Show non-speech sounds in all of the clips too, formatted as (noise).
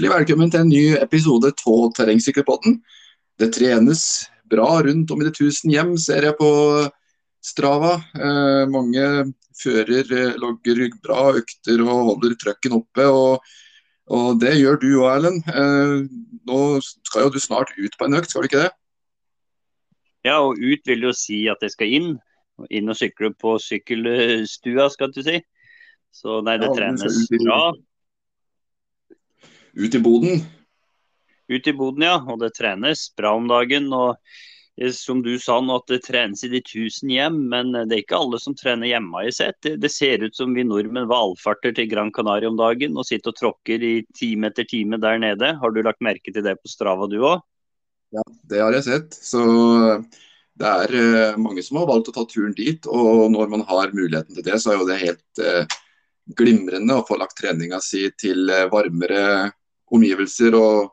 Hjertelig velkommen til en ny episode av Terrengsykkelpodden. Det trenes bra rundt om i det tusen hjem, ser jeg på Strava. Eh, mange fører eh, logger bra økter og holder trøkken oppe. og, og Det gjør du òg, Erlend. Eh, nå skal jo du snart ut på en økt, skal du ikke det? Ja, og ut vil jo si at jeg skal inn. Inn og sykle på sykkelstua, skal du si. Så nei, det ja, trenes bra. Ut i boden? Ut i boden, ja. Og det trenes bra om dagen. og som du sa nå, at det trenes i de tusen hjem, men det er ikke alle som trener hjemme i sett. Det, det, ser ut som vi nordmenn valfarter til Gran Canaria om dagen og sitter og tråkker i time etter time der nede. Har du lagt merke til det på Strava du òg? Ja, det har jeg sett. Så det er uh, mange som har valgt å ta turen dit. Og når man har muligheten til det, så er jo det helt glimrende å få lagt treninga si til varmere omgivelser. Og,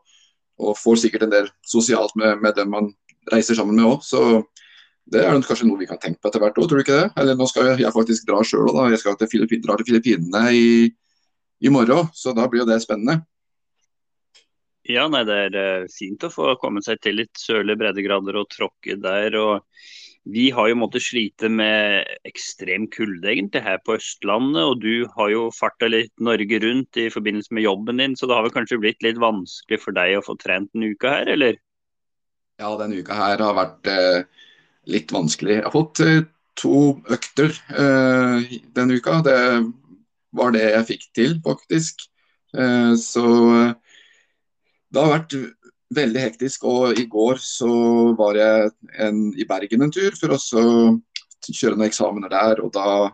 og, får sikkert en del sosialt med, med dem man reiser sammen med òg. Det er kanskje noe vi kan tenke på etter hvert òg, tror du ikke det? Eller nå skal jeg faktisk dra sjøl òg, Jeg skal til dra til Filippinene i, i morgen, så da blir jo det spennende. Ja, nei, Det er eh, fint å få komme seg til litt sørlige breddegrader og tråkke der. og Vi har jo måttet slite med ekstrem kulde egentlig her på Østlandet. og Du har jo farta litt Norge rundt i forbindelse med jobben din, så det har vel kanskje blitt litt vanskelig for deg å få trent denne uka her, eller? Ja, denne uka her har vært eh, litt vanskelig. Jeg har fått eh, to økter eh, denne uka. Det var det jeg fikk til, faktisk. Eh, så det har vært veldig hektisk. Og i går så var jeg en, i Bergen en tur for å kjøre noen eksamener der. Og da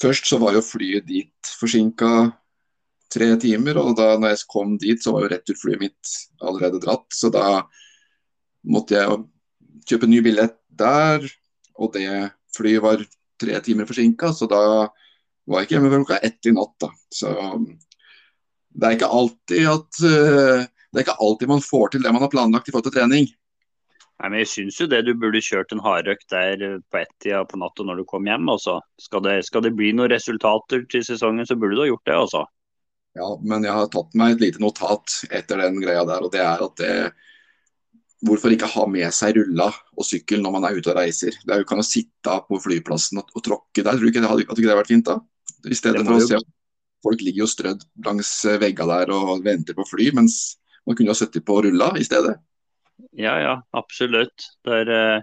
først så var jo flyet dit forsinka tre timer. Og da når jeg kom dit, så var jo returflyet mitt allerede dratt. Så da måtte jeg kjøpe ny billett der, og det flyet var tre timer forsinka, så da var jeg ikke hjemme før klokka ett i natt. da. Så det er ikke alltid at uh, det er ikke alltid man får til det man har planlagt i forhold til trening. Nei, men Jeg syns jo det du burde kjørt en hardøkt der på ett-tida på natta når du kom hjem. Også. Skal det, skal det bli noen resultater til sesongen, så burde du ha gjort det. altså. Ja, men jeg har tatt meg et lite notat etter den greia der. og det er at det, hvorfor ikke ha med seg rulla og sykkel når man er ute og reiser. Det er jo kan jo sitte på flyplassen og, og tråkke der. Tror du ikke det hadde, hadde ikke det vært fint da? I stedet for å se Folk ligger jo strødd langs veggene der og venter på fly, mens man kunne jo sittet på rulla i stedet. Ja, ja, absolutt. Det er, eh,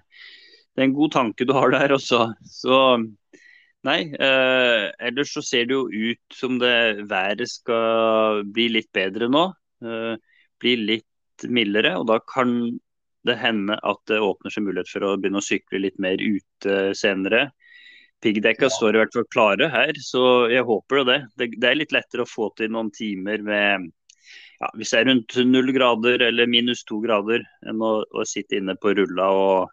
det er en god tanke du har der også. Så nei, eh, ellers så ser det jo ut som det været skal bli litt bedre nå. Eh, bli litt mildere, og da kan det hende at det åpner seg mulighet for å begynne å sykle litt mer ute senere. Piggdekka ja. står i hvert fall klare her, så jeg håper det. det. Det er litt lettere å få til noen timer med ja, det er rundt null grader eller minus to grader, enn å, å sitte inne på rulla og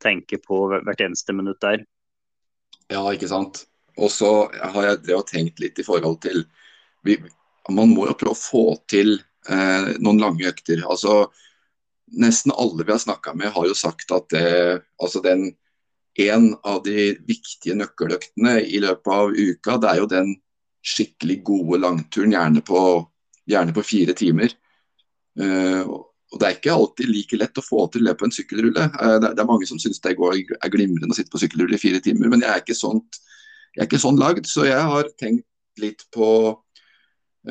tenke på hvert eneste minutt der. Ja, ikke sant. Og så har jeg det tenkt litt i forhold til vi, Man må jo prøve å få til eh, noen lange økter. Altså nesten alle vi har snakka med, har jo sagt at det, altså den, en av de viktige nøkkeløktene i løpet av uka, det er jo den skikkelig gode langturen, gjerne på, gjerne på fire timer. Uh, og Det er ikke alltid like lett å få til det på en sykkelrulle. Uh, det, er mange som syns det er glimrende å sitte på sykkelrulle i fire timer, men jeg er ikke, sånt, jeg er ikke sånn lagd. Så jeg har tenkt litt på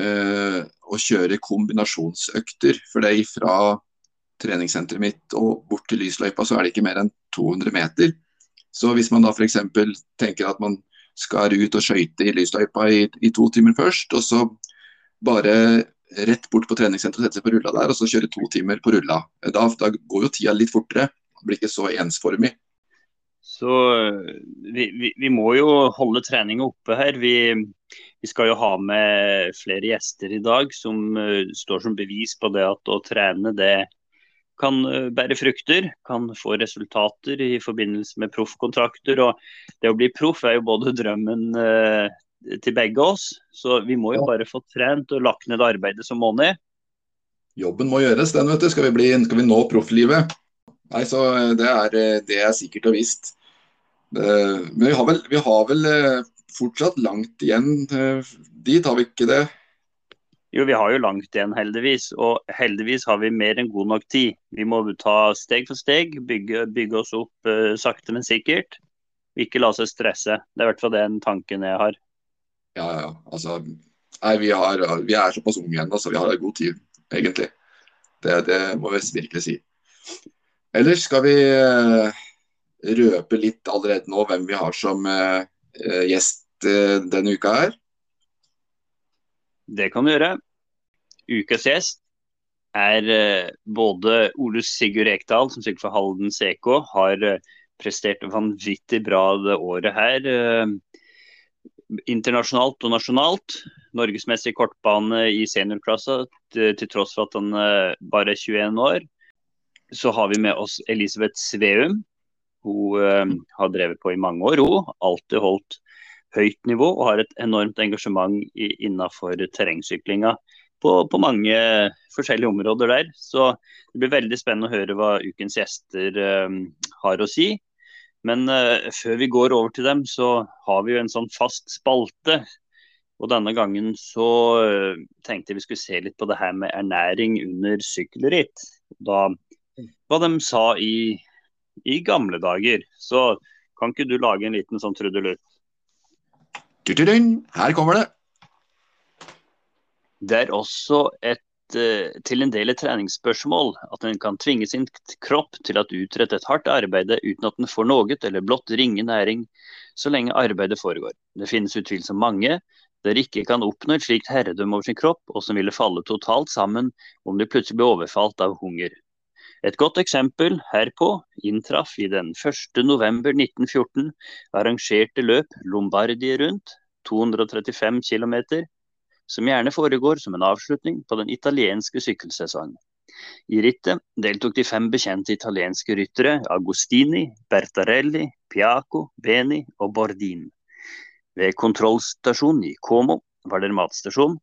uh, å kjøre kombinasjonsøkter. For det fra treningssenteret mitt og bort til lysløypa, så er det ikke mer enn 200 meter. Så hvis man da f.eks. tenker at man skal ut og skøyte i lysløypa i, i, to timer først, og så bare rett bort på treningssenteret og sette seg på rulla der, og så kjøre to timer på rulla. Da, da går jo tida litt fortere. Det blir ikke så ensformig. Så vi, vi, vi, må jo holde treninga oppe her. Vi, vi, skal jo ha med flere gjester i dag som uh, står som bevis på det at å trene det kan uh, bære frukter, kan få resultater i forbindelse med proffkontrakter. Og det å bli proff er jo både drømmen eh, til begge oss, så vi må jo bare få trent og lagt ned arbeidet som må ned. Jobben må gjøres, den vet du. Skal vi, bli, skal vi nå profflivet? Nei, så eh, det er, det er sikkert og visst. Men vi har, vel, vi har vel fortsatt langt igjen dit, har vi ikke det? Jo, vi har jo langt igjen, heldigvis. Og heldigvis har vi mer enn god nok tid. Vi må ta steg for steg, bygge, bygge oss opp uh, sakte, men sikkert. Ikke la seg stresse. Det er i hvert fall den tanken jeg har. Ja, ja. Altså, nei, vi, har, vi er såpass unge ennå, så vi har god tid, egentlig. Det, det må vi virkelig si. Ellers skal vi uh, røpe litt allerede nå hvem vi har som uh, gjest denne uka her. Det kan du gjøre. Ukas gjest er eh, både Ole Sigurd Ekdal, som sykler for Halden CK, har eh, prestert vanvittig bra det året her. Eh, internasjonalt og nasjonalt. Norgesmessig kortbane i seniorklassa, til tross for at han bare er 21 år. Så har vi med oss Elisabeth Sveum. Hun har drevet på i mange år, hun. Alltid holdt høyt nivå og har et enormt engasjement i, innenfor terrengsyklinga på, på, mange forskjellige områder der. Så det blir veldig spennende å høre hva ukens gjester uh, har å si. Men uh, før vi går over til dem, så har vi jo en sånn fast spalte. Og denne gangen så uh, tenkte jeg vi skulle se litt på det her med ernæring under sykkelritt. Da, hva de sa i, i gamle dager. Så kan ikke du lage en liten sånn trudelutt? Her kommer det. Det er også et til en del treningsspørsmål at en kan tvinge sin kropp til å utrette et hardt arbeid uten at den får noe eller blott ringe næring så lenge arbeidet foregår. Det finnes utvilsomt mange der ikke kan oppnå et slikt herredømme over sin kropp, og som ville falle totalt sammen om de plutselig ble overfalt av hunger. Et godt eksempel herpå inntraff i den 1.11.1914 arrangerte løp Lombardie rundt, 235 km, som gjerne foregår som en avslutning på den italienske sykkelsesongen. I rittet deltok de fem bekjente italienske ryttere Agostini, Bertarelli, Piaco, Beni og Bordin. Ved kontrollstasjonen i Como var det en matstasjon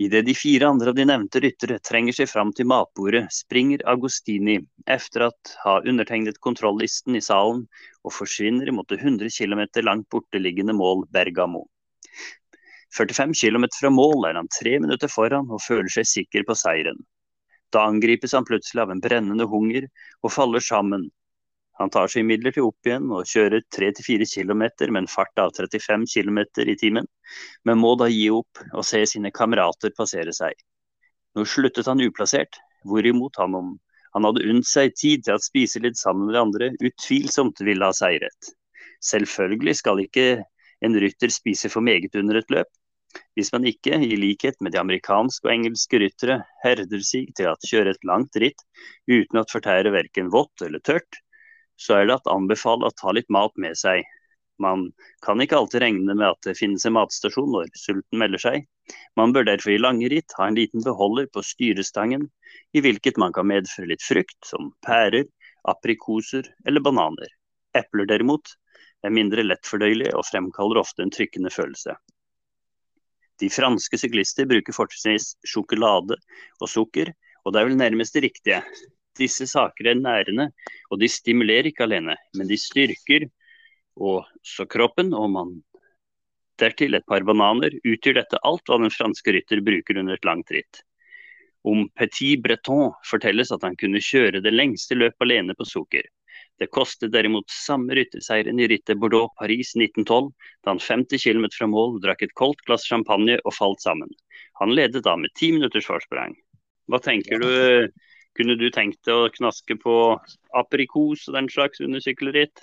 Idet de fire andre av de nevnte ryttere trenger seg fram til matbordet, springer Agostini efter at ha undertegnet kontrollisten i salen og forsvinner mot det 100 km langt borteliggende mål Bergamo. 45 km fra mål er han tre minutter foran og føler seg sikker på seieren. Da angripes han plutselig av en brennende hunger og faller sammen, han tar seg imidlertid opp igjen og kjører 3-4 km med en fart av 35 km i timen, men må da gi opp og se sine kamerater passere seg. Nå sluttet han uplassert, hvorimot han om han hadde unnt seg tid til å spise litt sammen med de andre, utvilsomt ville ha seiret. Selvfølgelig skal ikke en rytter spise for meget under et løp, hvis man ikke, i likhet med de amerikanske og engelske ryttere, herder seg til å kjøre et langt ritt uten å fortære verken vått eller tørt, så er det at anbefale å ta litt mat med seg. Man kan ikke alltid regne med at det finnes en matstasjon når sulten melder seg. Man bør derfor i lange ritt ha en liten beholder på styrestangen, i hvilket man kan medføre litt frukt, som pærer, aprikoser eller bananer. Epler derimot er mindre lettfordøyelige og fremkaller ofte en trykkende følelse. De franske syklister bruker fortrinnsvis sjokolade og sukker, og det er vel nærmest det riktige. Disse saker er nærende, og de stimulerer ikke alene, men de styrker også kroppen. Og man dertil et par bananer, utgjør dette alt hva den franske rytter bruker under et langt ritt. Om Petit Breton fortelles at han kunne kjøre det lengste løpet alene på sukker. Det kostet derimot samme rytterseieren i rittet Bordeaux-Paris 1912, da han 50 km fra mål drakk et koldt glass champagne og falt sammen. Han ledet da med ti minutters forsprang. Hva tenker du kunne du tenkt deg å knaske på aprikos og den slags under sykkelritt?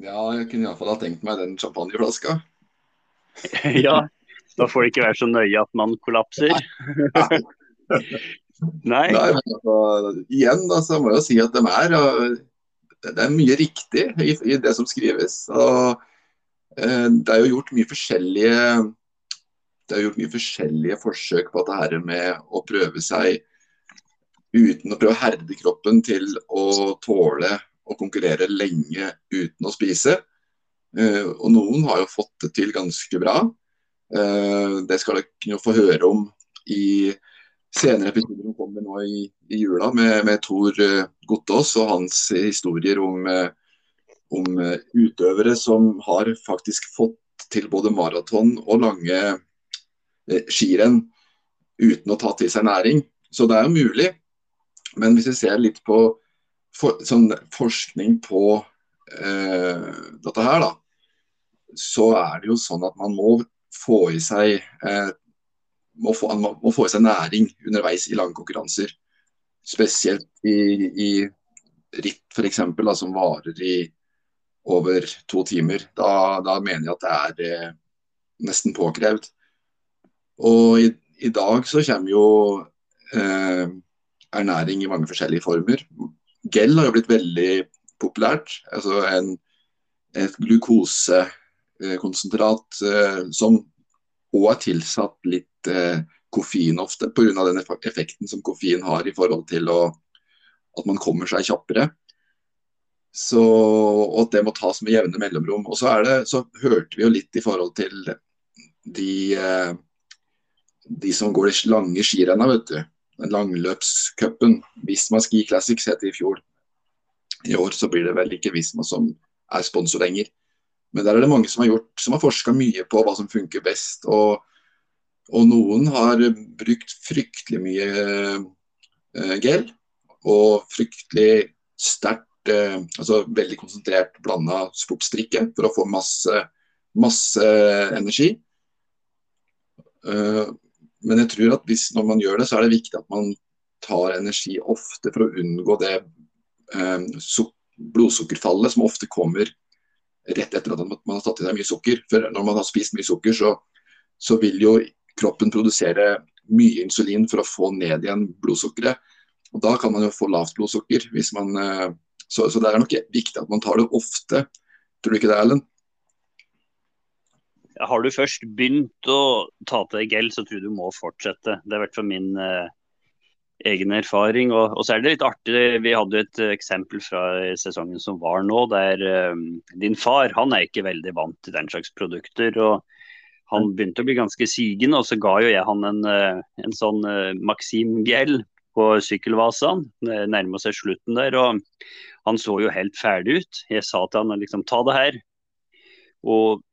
Ja, jeg kunne iallfall ha tenkt meg den champagneflaska. (laughs) ja, da får det ikke være så nøye at man kollapser. (laughs) Nei. Nei men altså, igjen da, så må jeg jo si at de er det er mye riktig i, i det som skrives. Og, eh, det er jo gjort mye forskjellige det er gjort mye forskjellige forsøk på dette med å prøve seg uten å prøve å herde kroppen til å tåle å konkurrere lenge uten å spise. Eh, og noen har jo fått det til ganske bra. Eh, det skal dere få høre om i senere episoder som kommer nå i, i jula med, med Tor uh, Gottaas og hans historier om, om utøvere som har faktisk fått til både maraton og lange skirenn uten å ta til seg næring. Så det er jo mulig. Men hvis vi ser litt på for, sånn forskning på eh, dette her, da, så er det jo sånn at man må få i seg eh, må, få, i seg næring underveis i lange konkurranser. Spesielt i, i ritt f.eks. som varer i over to timer. Da, da mener jeg at det er eh, nesten påkrevd. Og i, i, dag så kommer jo eh, ernæring i mange forskjellige former. Gel har jo blitt veldig populært. Altså en, et glukosekonsentrat eh, som òg er tilsatt litt eh, koffein ofte, pga. den effekten som koffein har i forhold til å, at man kommer seg kjappere. Så, og at det må tas med jevne mellomrom. Og så, det, så hørte vi jo litt i forhold til de, eh, de som går de lange skirenna, vet du langløpscupen. Visma Ski Classics het det i fjor. I år så blir det vel ikke Visma som er sponsor lenger. Men der er det mange som har gjort, som har forska mye på hva som funker best. Og, og noen har brukt fryktelig mye eh, gel. Og fryktelig sterkt, eh, altså veldig konsentrert blanda sportsdrikke for å få masse, masse energi. Uh, men jeg tror at hvis når man gjør det, så er det viktig at man tar energi ofte for å unngå det eh, blodsukkerfallet som ofte kommer rett etter at man har tatt i seg mye sukker. For når man har spist mye sukker, så, så vil jo kroppen produsere mye insulin for å få ned igjen blodsukkeret. Og Da kan man jo få lavt blodsukker. hvis man, eh, så, så det er nok viktig at man tar det ofte. Tror du ikke det, Erlend? har du først begynt å ta til deg gel, så tror jeg du må fortsette. Det i hvert fall min eh, egen erfaring. Og, og, så er det litt artig, vi hadde et eksempel fra sesongen som var nå, der um, din far han er ikke veldig vant til den slags produkter. og Han begynte å bli ganske sigen, og så ga jo jeg han en, eh, en sånn eh, Maxim-gel på sykkelvasaen. Nærmer seg slutten der. og Han så jo helt ferdig ut. Jeg sa til han liksom ta det her. Og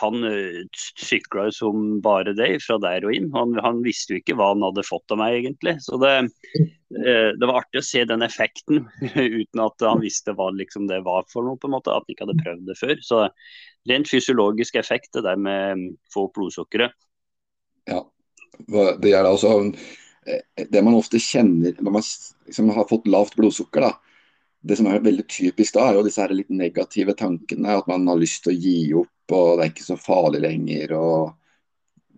han jo sykla som bare det fra der og inn. Han, han, visste jo ikke hva han hadde fått av meg, egentlig. Så det, uh, det var artig å se den effekten (laughs) uten at han visste hva liksom, det var for noe, på en måte, at han ikke hadde prøvd det før. Så rent fysiologisk effekt, det der med mm, få blodsukkeret. Ja, det er altså det man ofte kjenner når man liksom har fått lavt blodsukker. da, det som er veldig typisk da, er jo disse her litt negative tankene. At man har lyst til å gi opp og det er ikke så farlig lenger. og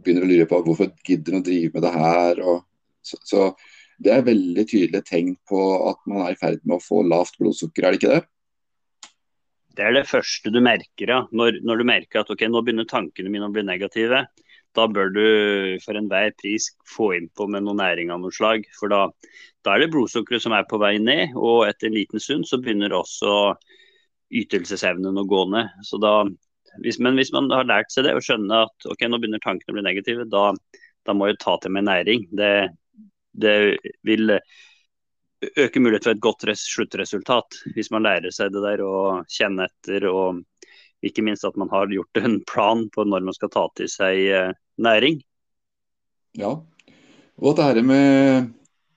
Begynner å lure på hvorfor gidder han å drive med det her. Så, så, det er veldig tydelige tegn på at man er i ferd med å få lavt blodsukker, er det ikke det? Det er det første du merker, ja. Når, når du merker at ok, nå begynner tankene mine å bli negative. Da bør du for enhver pris få innpå med noe næring av noe slag. For da, da er det blodsukkeret som er på vei ned, og etter en liten stund så begynner også ytelsesevnen å gå ned. Så da, hvis, men hvis man har lært seg det og skjønner at ok, nå begynner tankene å bli negative, da, da må jeg ta til meg næring. Det, det vil øke mulighet for et godt sluttresultat. Hvis man lærer seg det der og kjenner etter. og ikke minst at man har gjort en plan på når man skal ta til seg næring. Ja, og det her med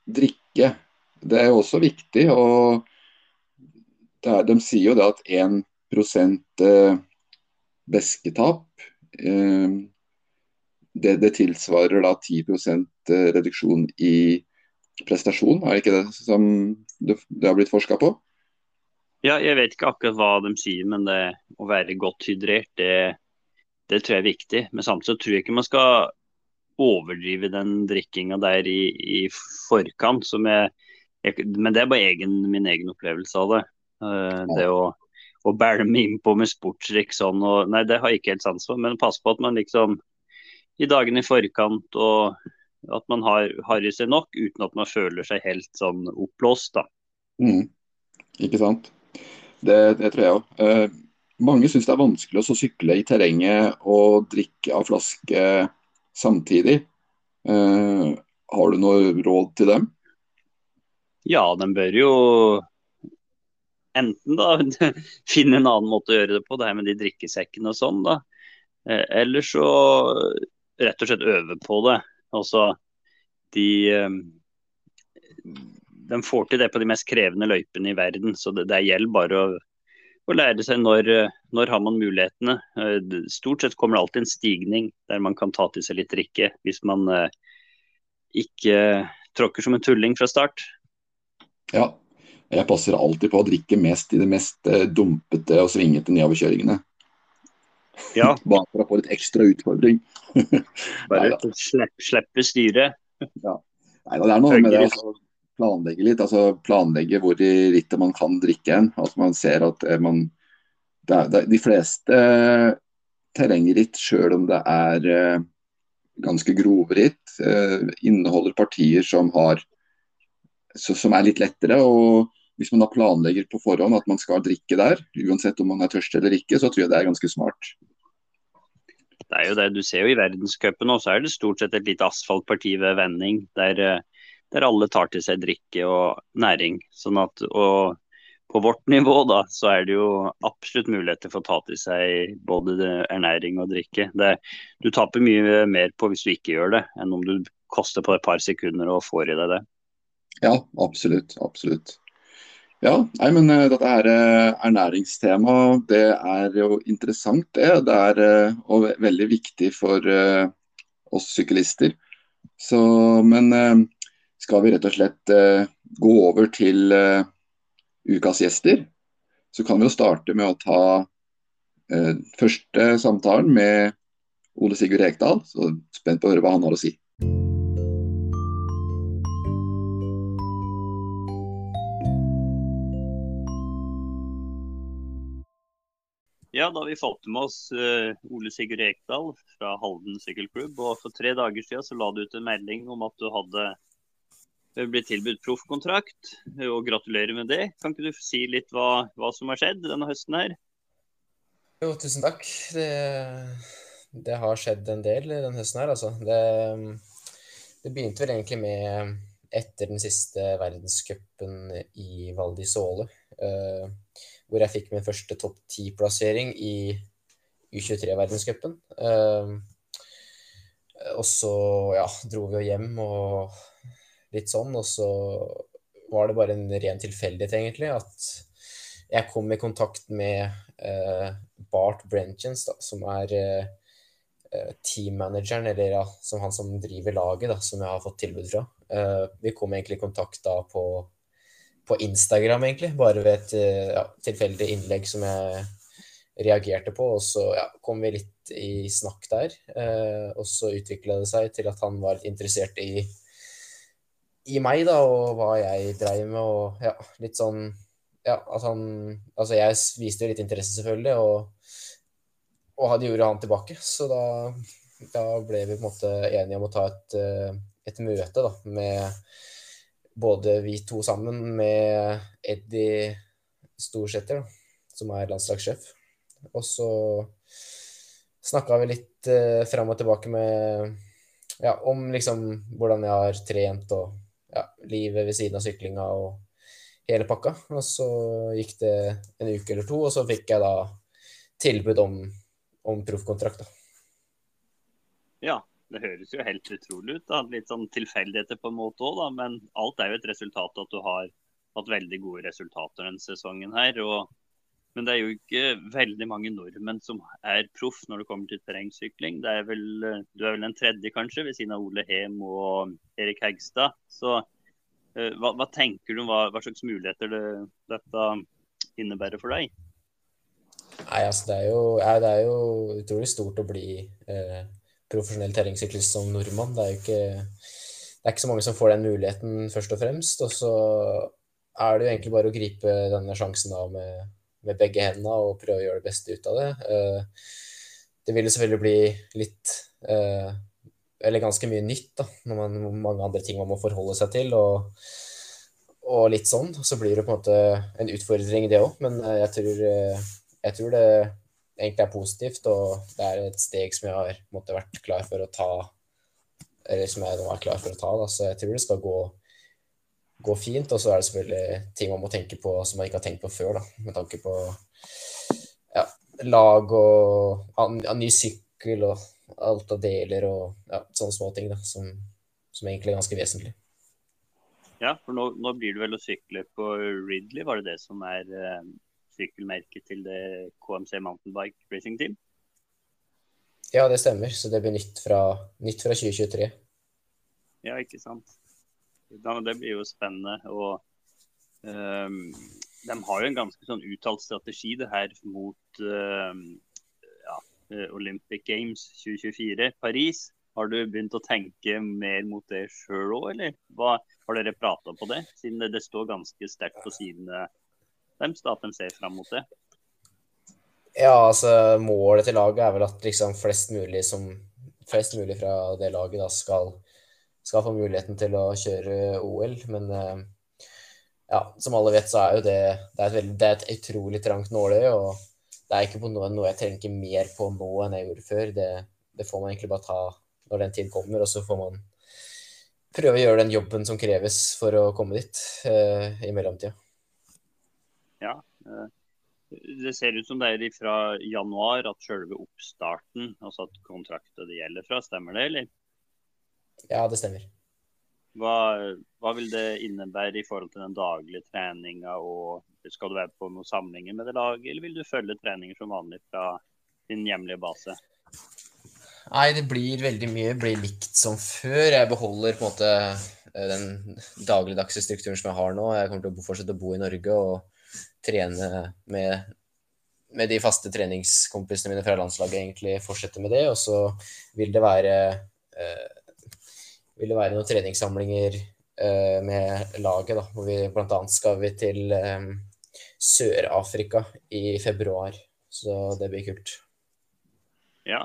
drikke, det er jo også viktig. og er, De sier jo det at 1 væsketap. Eh, det, det, tilsvarer da 10 eh, reduksjon i prestasjon, er det ikke det som det, det har blitt forska på? Ja, jeg vet ikke akkurat hva de sier, men det å være godt hydrert, det, det tror jeg er viktig. Men samtidig tror jeg ikke man skal overdrive den drikkinga der i, i forkant. Jeg, jeg, men det er bare egen, min egen opplevelse av det. Uh, det å å bælme innpå med sportsdrikk sånn. Og, nei, det har jeg ikke helt sans for. Men pass på at man liksom i dagene i forkant og at man har, har, i seg nok uten at man føler seg helt sånn oppblåst. da. Mm. Ikke sant. Det, det tror jeg òg. Eh, mange syns det er vanskelig å sykle i terrenget og drikke av flaske samtidig. Eh, har du noe råd til dem? Ja, de bør jo enten da (laughs) finne en annen måte å gjøre det på, det her med de drikkesekkene og sånn, da. Eh, eller så rett og slett øve på det. Altså de, de får til det på de mest krevende løypene i verden. Så det, det gjelder bare å, å lære seg når, når har man mulighetene. Stort sett kommer det alltid en stigning der man kan ta til seg litt drikke hvis man ikke tråkker som en tulling fra start. Ja, jeg passer alltid på å drikke mest i de mest dumpete og svingete nedoverkjøringene. Ja. (laughs) Bare for å få litt ekstra utfordring. (laughs) Bare slippe, slippe styret. ja. Nei, det er noe med det å planlegge litt. altså Planlegge hvor i rittet man kan drikke en. Altså Man ser at eh, man det er, det, De fleste terrengritt, sjøl om det er uh, ganske grove ritt, uh, inneholder partier som, har, så, som er litt lettere. og hvis man da planlegger på forhånd at man skal drikke der, uansett om man er tørst eller ikke, så tror jeg det er ganske smart. Det er jo det du ser jo i verdenscupen så er det stort sett et lite asfaltparti ved vending der, eh, der, alle tar til seg drikke og næring. Sånn at, og på vårt nivå da, så er det jo absolutt muligheter for å ta til seg både ernæring og drikke. Det, du taper mye mer på hvis du ikke gjør det, enn om du koster på et par sekunder og får i deg det. Ja, absolutt. Absolutt. Ja, nei, men uh, dette her uh, ernæringstema, det er jo interessant, det. Det er uh, og veldig viktig for oss syklister. Så, men skal vi rett og slett gå over til ukas gjester, så kan vi jo starte med å ta første samtalen med Ole Sigurd Rekdal. Så spent på å høre hva han har å si. Ja, da vi fått med oss uh, Ole Sigurd Ekdal fra Halden sykkelklubb. Og for tre dager siden så la du ut en melding om at du hadde eh, blitt tilbudt proffkontrakt. Og gratulerer med det. Kan ikke du si litt hva, hva som har skjedd denne høsten her? Jo, tusen takk. Det, det har skjedd en del denne høsten her, altså. Det, det begynte vel egentlig med etter den siste verdenscupen i Val di Sole. Uh, hvor jeg fikk min første topp ti-plassering i U23-verdenscupen. Uh, og så ja, dro vi jo hjem og litt sånn, og så var det bare en ren tilfeldighet, egentlig, at jeg kom i kontakt med uh, Bart Brenchens, da, som er uh, teammanageren, eller ja, som han som driver laget, da, som jeg har fått tilbud fra. Uh, vi kom egentlig i kontakt da på på Instagram, egentlig. Bare ved et eh, ja, tilfeldig innlegg som jeg reagerte på. Og så ja, kom vi litt i snakk der. Eh, og så utvikla det seg til at han var interessert i, i meg, da, og hva jeg dreiv med, og ja, litt sånn Ja, at han Altså, jeg viste jo litt interesse, selvfølgelig, og, og hadde gjorde han tilbake. Så da, da ble vi på en måte enige om å ta et, eh, et møte, da, med både vi to sammen med Eddie Storsæter, som er landslagssjef. Og så snakka vi litt eh, fram og tilbake med ja, om liksom hvordan jeg har trent og ja, livet ved siden av syklinga og hele pakka. Og så gikk det en uke eller to, og så fikk jeg da tilbud om, om proffkontrakt. Ja, det høres jo helt utrolig ut. da, Litt sånn tilfeldigheter på en måte òg, men alt er jo et resultat av at du har hatt veldig gode resultater denne sesongen her. og men det er jo ikke veldig mange nordmenn som er proff når det kommer til terrengsykling. Det er vel, du er vel den tredje, kanskje, ved siden av Ole Hem og Erik Hegstad. Så uh, hva, hva, tenker du om hva, hva slags muligheter det, dette innebærer for deg? Nei, altså Det er jo, ja, det er jo utrolig stort å bli uh, profesjonell terrengsyklist som nordmann. Det er jo ikke, det er ikke så mange som får den muligheten, først og fremst. Og så er det jo egentlig bare å gripe denne sjansen da med, med begge hendene og prøve å gjøre det beste ut av det. Eh, det vil jo selvfølgelig bli litt eh, Eller ganske mye nytt, da, når man mange andre ting man må forholde seg til. og og litt sånn. Så blir det på en måte en utfordring, det òg. Men eh, jeg tror, jeg tror det egentlig er positivt, og det er et steg som jeg har måtte, vært klar for å ta. Eller som jeg nå er klar for å ta, da. så jeg tror det skal gå, gå fint. Og så er det selvfølgelig ting man må tenke på som man ikke har tenkt på før, da. med tanke på ja, lag og ja, ny sykkel og alt av deler og ja, sånne små ting da, som som egentlig er ganske vesentlig. Ja, for nå, nå, blir det vel å sykle på Ridley, var det det som er uh, sykkelmerket til det KMC Mountainbike Racing Team? Ja, det stemmer. Så det blir nytt fra, nytt fra 2023. Ja, ikke sant. Det blir jo spennende. Og um, de har jo en ganske sånn uttalt strategi det her mot um, ja, Olympic Games 2024 Paris. Har du begynt å tenke mer mot det sjøl òg, eller Hva, har dere prata på det? Siden det, det står ganske sterkt på sidene deres at de ser fram mot det. Ja, altså målet til laget er vel at liksom flest mulig, som, flest mulig fra det laget da skal, skal, få muligheten til å kjøre OL. Men eh, ja, som alle vet, så er jo det, det, er et, veldig, det er et utrolig trangt nåløye. Og det er ikke noe, noe jeg tenker mer på nå enn jeg gjorde før. Det, det får man egentlig bare ta når den tid kommer, og så får man prøve å gjøre den jobben som kreves for å komme dit eh, i mellomtida. Ja, uh, det ser ut som det er fra januar at selve oppstarten, altså at kontrakten det gjelder fra, stemmer det, eller? Ja, det stemmer. Hva, hva, vil det innebære i forhold til den daglige treninga? og Skal du være på noen samlinger med det laget, eller vil du følge treninger som vanlig fra din hjemlige base? Nei, det blir veldig mye blir likt som før. Jeg beholder på en måte eh, den dagligdagse strukturen som jeg har nå. Jeg kommer til å fortsette å bo i Norge og trene med, med de faste treningskompisene mine fra landslaget. egentlig Fortsette med det. Og så vil det være eh, vil det være noen treningssamlinger eh, med laget. da, hvor vi annet skal vi til eh, Sør-Afrika i februar. Så det blir kult. Ja,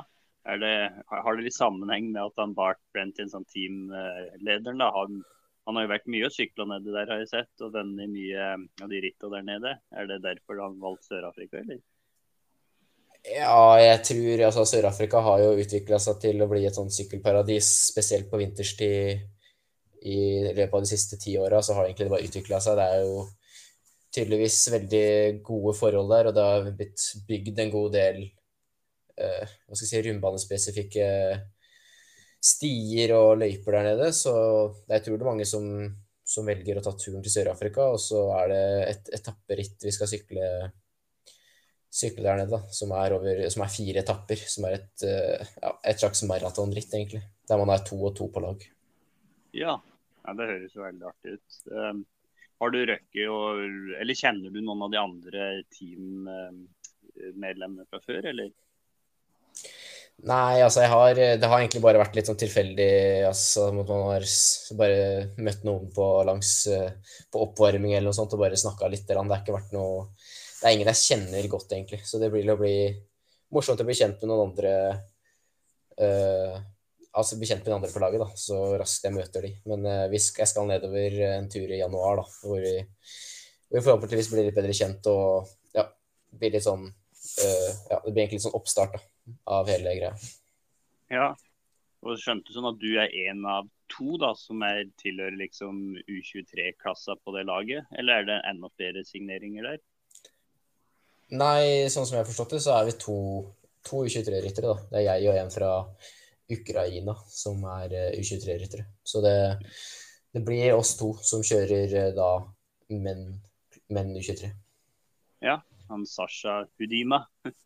det, har det litt sammenheng med at han Bart Brentin, som teamlederen, da, han, han, har jo vært mye og sykla nedi der, har jeg sett, og vunnet mye av de rittene der nede. Er det derfor han valgte Sør-Afrika, eller? Ja, jeg tror altså Sør-Afrika har jo utvikla seg til å bli et sånn sykkelparadis, spesielt på vinterstid i løpet av de siste ti åra. Så har det egentlig bare utvikla seg. Det er jo tydeligvis veldig gode forhold der, og det har blitt bygd en god del Eh, hva skal jeg si, rundbanespesifikke stier og løyper der nede. Så jeg tror det er mange som, som velger å ta turen til Sør-Afrika. Og så er det et etapperitt vi skal sykle, sykle der nede, da, som er, over, som er fire etapper. Som er et, eh, ja, et slags maratonritt, egentlig. Der man er to og to på lag. Ja, ja det høres jo veldig artig ut. Um, har du røkket og Eller kjenner du noen av de andre teammedlemmene fra før, eller? Nei, altså har Det har egentlig bare vært litt sånn tilfeldig. altså Man har bare møtt noen på langs på oppvarming eller noe sånt og bare snakka litt. Det har ikke vært noe Det er ingen jeg kjenner godt, egentlig. Så det blir å bli morsomt å bli kjent med noen andre uh, Altså bli kjent med de andre på laget, da, så raskt jeg møter de. Men uh, jeg skal nedover en tur i januar, da, hvor vi, hvor vi forhåpentligvis blir litt bedre kjent og ja, blir litt sånn uh, Ja, det blir egentlig litt sånn oppstart, da av hele greia. Ja, og skjønte sånn at du er en av to da, som er, tilhører liksom U23-klassa på det laget, eller er det enda flere signeringer der? Nei, sånn som jeg har forstått det, så er vi to, to U23-ryttere. da. Det er jeg og en fra Ukraina som er eh, U23-ryttere. Så det, det, blir oss to som kjører eh, da menn, men U23. Ja, han Sasha Hudima. (laughs)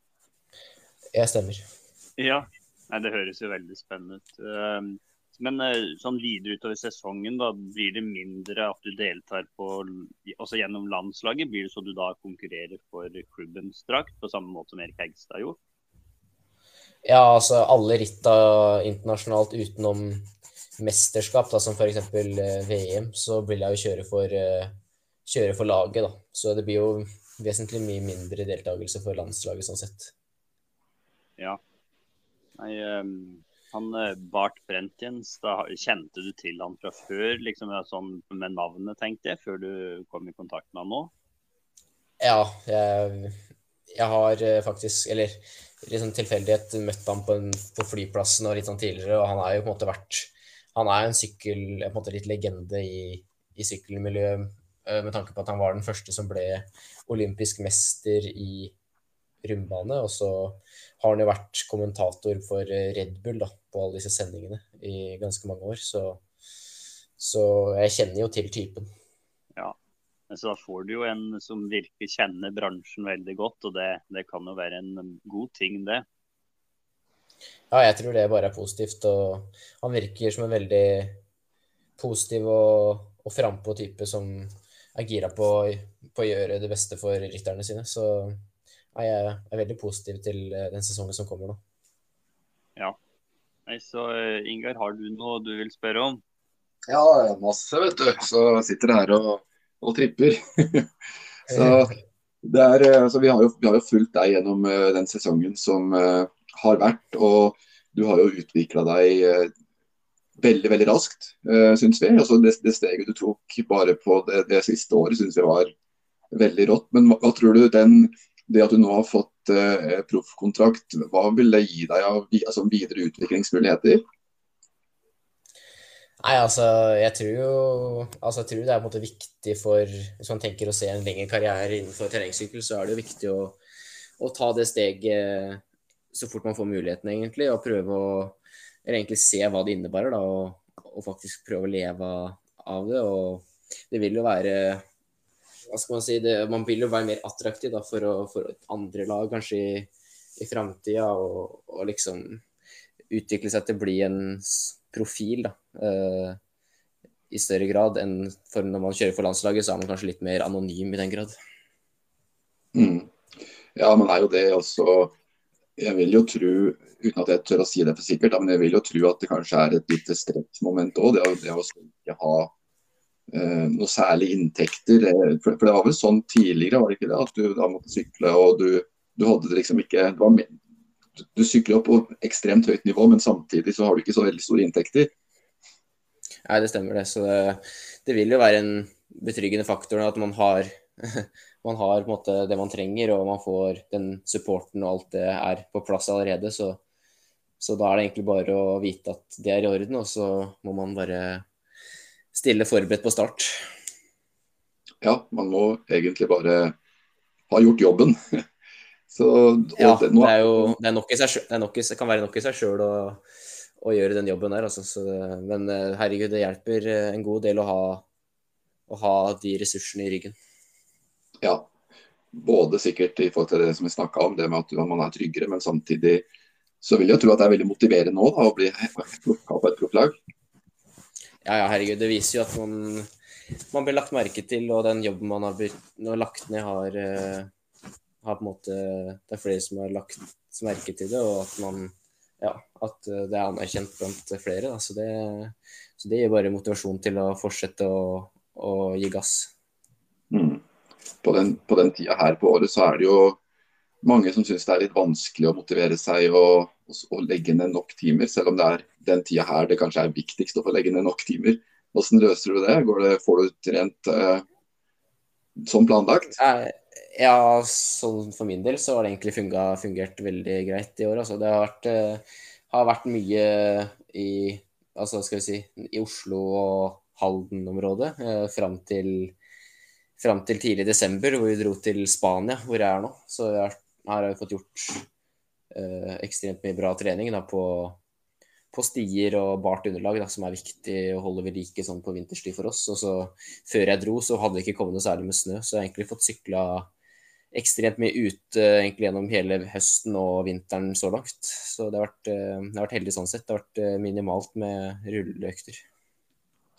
Jeg stemmer. Ja, Nei, det høres jo veldig spennende ut. Ehm, men eh, sånn videre utover sesongen, da blir det mindre at du deltar på også gjennom landslaget? Blir det så du da konkurrerer for klubbens drakt, på samme måte som Erik Hegstad gjorde? Ja, altså alle ritta internasjonalt utenom mesterskap, da, som f.eks. Eh, VM, så vil jeg jo kjøre for, eh, kjøre for laget. da. Så det blir jo vesentlig mye mindre deltakelse for landslaget sånn sett. Ja. Nei, um, han eh, Bart Brentjens, da kjente du til han fra før, liksom med navnet, tenkte jeg, før du kom i kontakt med han nå? Ja, jeg, jeg har eh, faktisk, eller litt sånn tilfeldighet, møtt ham på, en, på, flyplassen og litt sånn tidligere, og han er jo på en måte vært Han er en sykkel, på en måte litt legende i, i sykkelmiljøet, eh, med tanke på at han var den første som ble olympisk mester i rundbane. Og så har han jo vært kommentator for eh, Red Bull da, på alle disse sendingene i ganske mange år. Så Så jeg kjenner jo til typen. Ja, så da får du jo en som virkelig kjenner bransjen veldig godt, og det, det kan jo være en god ting, det. Ja, jeg tror det bare er positivt. Og han virker som en veldig positiv og, og frampå type som er gira på, på, å gjøre det beste for rytterne sine. Så jeg er veldig positiv til eh, den sesongen som kommer nå. Ja. Nei, så eh, Ingar, har du noe du vil spørre om? Ja, masse, vet du. Så sitter her og, og tripper. (laughs) så, er, eh, så vi, har jo, vi, har jo, fulgt deg gjennom den sesongen som uh, har vært. Og du har jo utvikla deg uh, veldig veldig raskt, uh, syns vi. Altså det, det, steget du tok bare på det, det siste året, syns jeg var veldig rått. Men hva, hva, tror du den, det at du nå har fått uh, proffkontrakt, hva vil det gi deg av altså, videre utviklingsmuligheter? Nei, altså, jeg tror jo altså, jeg tror det er på en måte viktig for Hvis man tenker å se en lengre karriere innenfor terrengsykkel, så er det jo viktig å, å ta det steget så fort man får muligheten, egentlig, og prøve å eller egentlig se hva det innebærer, da, og, og, faktisk prøve å leve av det. Og det vil jo være hva skal Man si, det, man vil jo være mer attraktiv da, for, å, for andre lag kanskje i, i framtida, og, og, liksom utvikle seg til å bli en profil da, uh, i større grad enn for når man kjører for landslaget, så er man kanskje litt mer anonym i den grad. Mm. Ja, man er jo det også. Jeg vil jo tro uten at jeg tør å si det for sikkert, men jeg vil jo tro at det kanskje er et lite stressmoment òg. Det, det, å ikke ha noe særlig inntekter. For, for, det var vel sånn tidligere, var det ikke det? At du da måtte sykle og du, du hadde det liksom ikke det var, du sykler opp på ekstremt høyt nivå, men samtidig så har du ikke så veldig store inntekter. Nei, det stemmer det. Så det, det vil jo være en betryggende faktor at man har (laughs) man har på en måte det man trenger, og man får den supporten og alt det er på plass allerede. Så så da er det egentlig bare å vite at det er i orden, og så må man bare stille forberedt på start. Ja, man må egentlig bare ha gjort jobben. (laughs) Så, ja, det, nå... det, er jo det, er seg, det, nok, det kan være nok i seg sjøl å, å, gjøre den jobben der. Altså. Så, men eh, herregud, det hjelper eh, en god del å ha, å ha de ressursene i ryggen. Ja, både sikkert i forhold til det som vi snakka om, det med at man er tryggere, men samtidig så vil jeg tro at det er veldig motiverende nå å bli plukka på et profflag. Ja, ja, herregud. Det viser jo at man, man, blir lagt merke til, og den jobben man har, har lagt ned, har, uh, har, på en måte Det er flere som har lagt merke til det, og at man ja, at det er anerkjent blant flere. Da. Så, det, så det gir bare motivasjon til å fortsette å, å gi gass. Mm. På, den, på den tida her på året så er det jo mange som syns det er litt vanskelig å motivere seg og, og, legge ned nok timer, selv om det er den tida her det kanskje er viktigst å få legge ned nok timer. Hvordan løser du det? det får du trent uh, som planlagt? Ja, sånn for min del så har det egentlig fungert, fungert veldig greit i år. Altså, det har vært, uh, har vært mye i, altså, si, i Oslo og Halden-området uh, fram til fram til tidlig desember, hvor vi dro til Spania, hvor jeg er nå. Så vi har her har vi fått gjort eh, ekstremt mye bra trening da, på, på, stier og bart underlag, da, som er viktig å holde ved like sånn på vinterstid for oss. Og så Før jeg dro, så hadde det ikke kommet noe særlig med snø, så jeg har egentlig fått sykla ekstremt mye ute egentlig gjennom hele høsten og vinteren så langt. Så det har vært, eh, det har vært heldig sånn sett. Det har vært eh, minimalt med rulleøkter.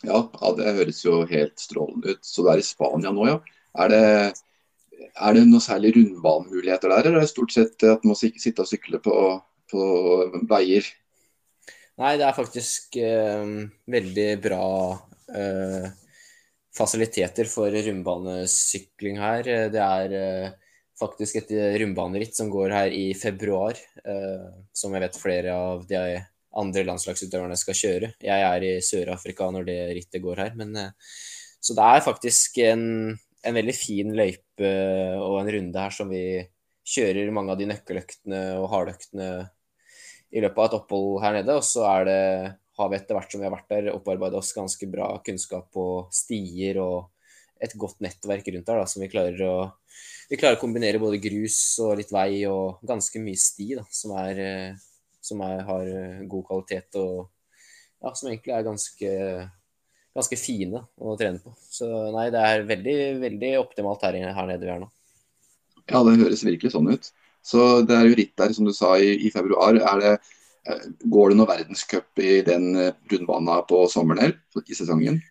Ja, ja, det høres jo helt strålende ut. Så du er i Spania nå, ja. Er det er det noe særlig rundbanemuligheter der, eller er det stort sett at man må sitte og sykle på, på veier? Nei, det er faktisk eh, veldig bra eh, fasiliteter for rundbanesykling her. Det er eh, faktisk et rundbaneritt som går her i februar, eh, som jeg vet flere av de andre landslagsutøverne skal kjøre. Jeg er i Sør-Afrika når det rittet går her, men eh, så det er faktisk en en veldig fin løype og en runde her som vi kjører mange av de nøkkeløktene og hardøktene i løpet av et opphold her nede. Og så er det, har vi etter hvert som vi har vært der, opparbeidet oss ganske bra kunnskap på stier og et godt nettverk rundt der, da, som vi klarer å vi klarer å kombinere både grus og litt vei og ganske mye sti, da, som, er, som er, har god kvalitet og ja, som egentlig er ganske ganske fine å trene på. Så nei, det er veldig, veldig optimalt her, her nede vi er nå. Ja, det høres virkelig sånn ut. Så det er jo ritt der, som du sa, i, i februar. Det, eh, går det noe verdenscup i den eh, rundbanen på sommeren her, i sesongen?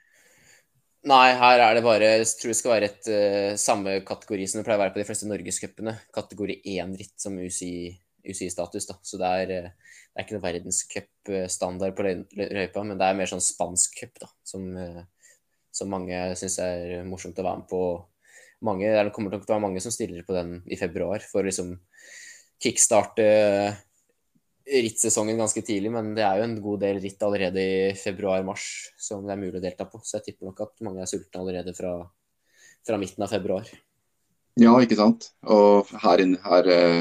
Nei, her er det bare Jeg tror det skal være et uh, samme kategori som det pleier å være på de fleste norgescupene. Kategori 1-ritt som UCI-status. da. Så det er, uh, det er ikke noe verdenscupstandard på løypa, men det er mer sånn spansk cup, da. Som, uh, som mange syns er morsomt å være med på. Mange, det kommer til å være mange som stiller på den i februar for å liksom kickstarte rittsesongen ganske tidlig, men det er jo en god del ritt allerede i februar-mars som det er mulig å delta på. Så jeg tipper nok at mange er sultne allerede fra, fra midten av februar. Ja, ikke sant. Og her, her eh,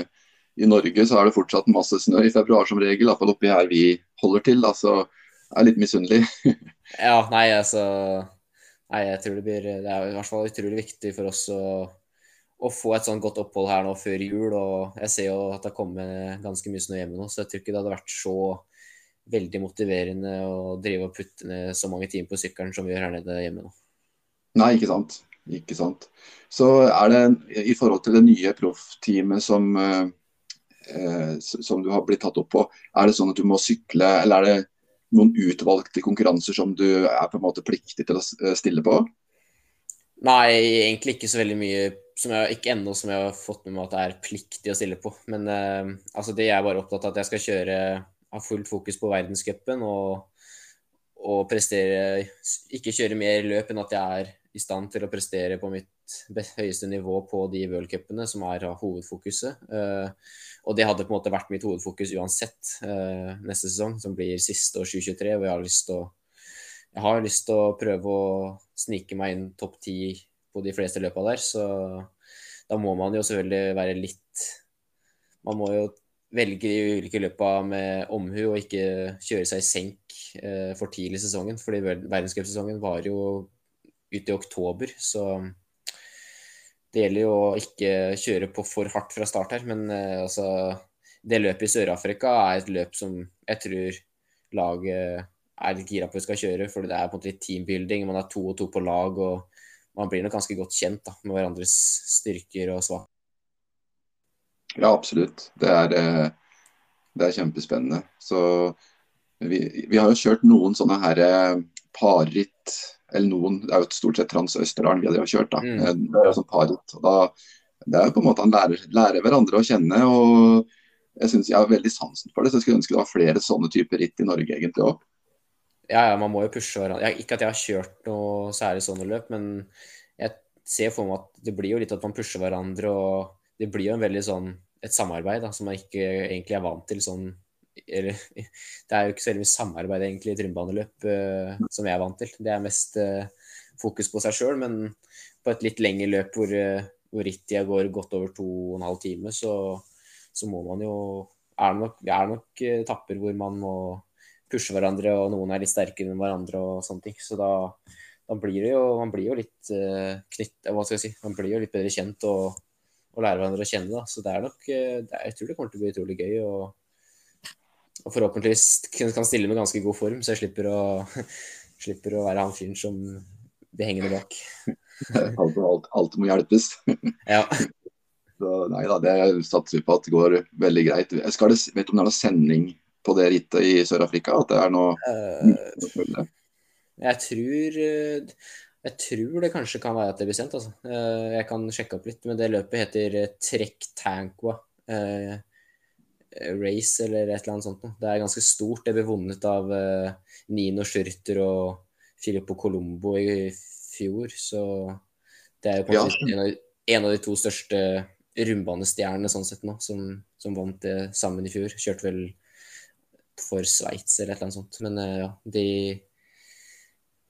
i Norge så er det fortsatt masse snø i februar som regel. Iallfall oppi her vi holder til. Da, så jeg er litt misunnelig. (laughs) ja, nei, altså Nei, jeg tror det blir Det er i hvert fall utrolig viktig for oss å å få et sånn godt opphold her nå før jul. Og jeg ser jo at det har kommet ganske mye snø hjemme nå, så jeg tror ikke det hadde vært så veldig motiverende å drive og putte ned så mange timer på sykkelen som vi gjør her nede hjemme nå. Nei, ikke sant. Ikke sant. Så er det i forhold til det nye proffteamet som, eh, som du har blitt tatt opp på, er det sånn at du må sykle, eller er det noen utvalgte konkurranser som du er på en måte pliktig til å stille på? Nei, egentlig ikke så veldig mye som jeg ikke ennå som jeg har fått med meg at det er pliktig å stille på. Men uh, altså det jeg er bare opptatt av at jeg skal kjøre ha fullt fokus på verdenscupen og, og prestere Ikke kjøre mer løp enn at jeg er i stand til å prestere på mitt høyeste nivå på de worldcupene som er hovedfokuset. Uh, og det hadde på en måte vært mitt hovedfokus uansett uh, neste sesong, som blir siste år 2023. hvor jeg har lyst til å jeg har lyst til å prøve å snike meg inn topp ti på de fleste løpa der, så da må man jo selvfølgelig være litt Man må jo velge de ulike løpa med omhu og ikke kjøre seg i senk eh, for tidlig i sesongen. Fordi verdenscupsesongen varer jo ut i oktober, så det gjelder jo å ikke kjøre på for hardt fra start her. Men eh, altså Det løpet i Sør-Afrika er et løp som jeg tror laget er litt gira på at skal kjøre. For det er på en måte litt teambuilding. Man er to og to på lag. og man blir nok ganske godt kjent da, med hverandres styrker og svak. Ja, absolutt. Det er, eh, det er kjempespennende. Så vi, vi, har jo kjørt noen sånne her eh, parritt, eller noen, det er jo et stort sett Trans-Østerdalen vi har kjørt. da, mm. Eh, det er jo sånn parritt. og da, Det er jo på en måte han lærer, lærer hverandre å kjenne. og jeg synes jeg har veldig sansen for det, så jeg skulle ønske det var flere sånne typer ritt i Norge egentlig òg. Ja, ja, man må jo pushe hverandre. Ikke at jeg har kjørt noe særlig sånne løp, men jeg ser for meg at det blir jo litt at man pusher hverandre, og det blir jo en veldig sånn et samarbeid da, som man ikke egentlig er vant til sånn eller, Det er jo ikke så veldig mye samarbeid egentlig i trimbaneløp uh, som jeg er vant til. Det er mest uh, fokus på seg sjøl, men på et litt lengre løp hvor, uh, hvor rittida går godt over to og en halv time, så, så må man jo er det nok, er det nok etapper hvor man må pushe hverandre, og noen er litt sterkere enn hverandre og sånne ting. Så da, da blir det jo Man blir jo litt uh, knytt, Hva skal jeg si Man blir jo litt bedre kjent og, og lærer hverandre å kjenne, da. Så det er nok eh, det Jeg tror det kommer til å bli utrolig gøy. og, og forhåpentligvis kan stille med ganske god form, så jeg slipper å, (laughs) slipper å være han fyren som blir hengende bak. (laughs) alt, alt, alt må hjelpes. (laughs) ja. Så, nei da, det satser vi på at det går veldig greit. Skal det, vet du om det er noe sending på det rittet i Sør-Afrika? At det er noe uh, Jeg tror jeg tror det kanskje kan være at det blir sendt. Altså. Eh, jeg kan sjekke opp litt, men det løpet heter eh, Trekk Tankwa Race eller et eller annet sånt. Det er ganske stort. Det ble vunnet av Nino Schurter og Filippo Colombo i fjor, så det er jo kanskje ja. en, av, de to største rundbanestjernene sånn sett nå, som, som vant det sammen i fjor. Kjørte vel for Sveits eller et eller annet sånt. Men uh, ja, de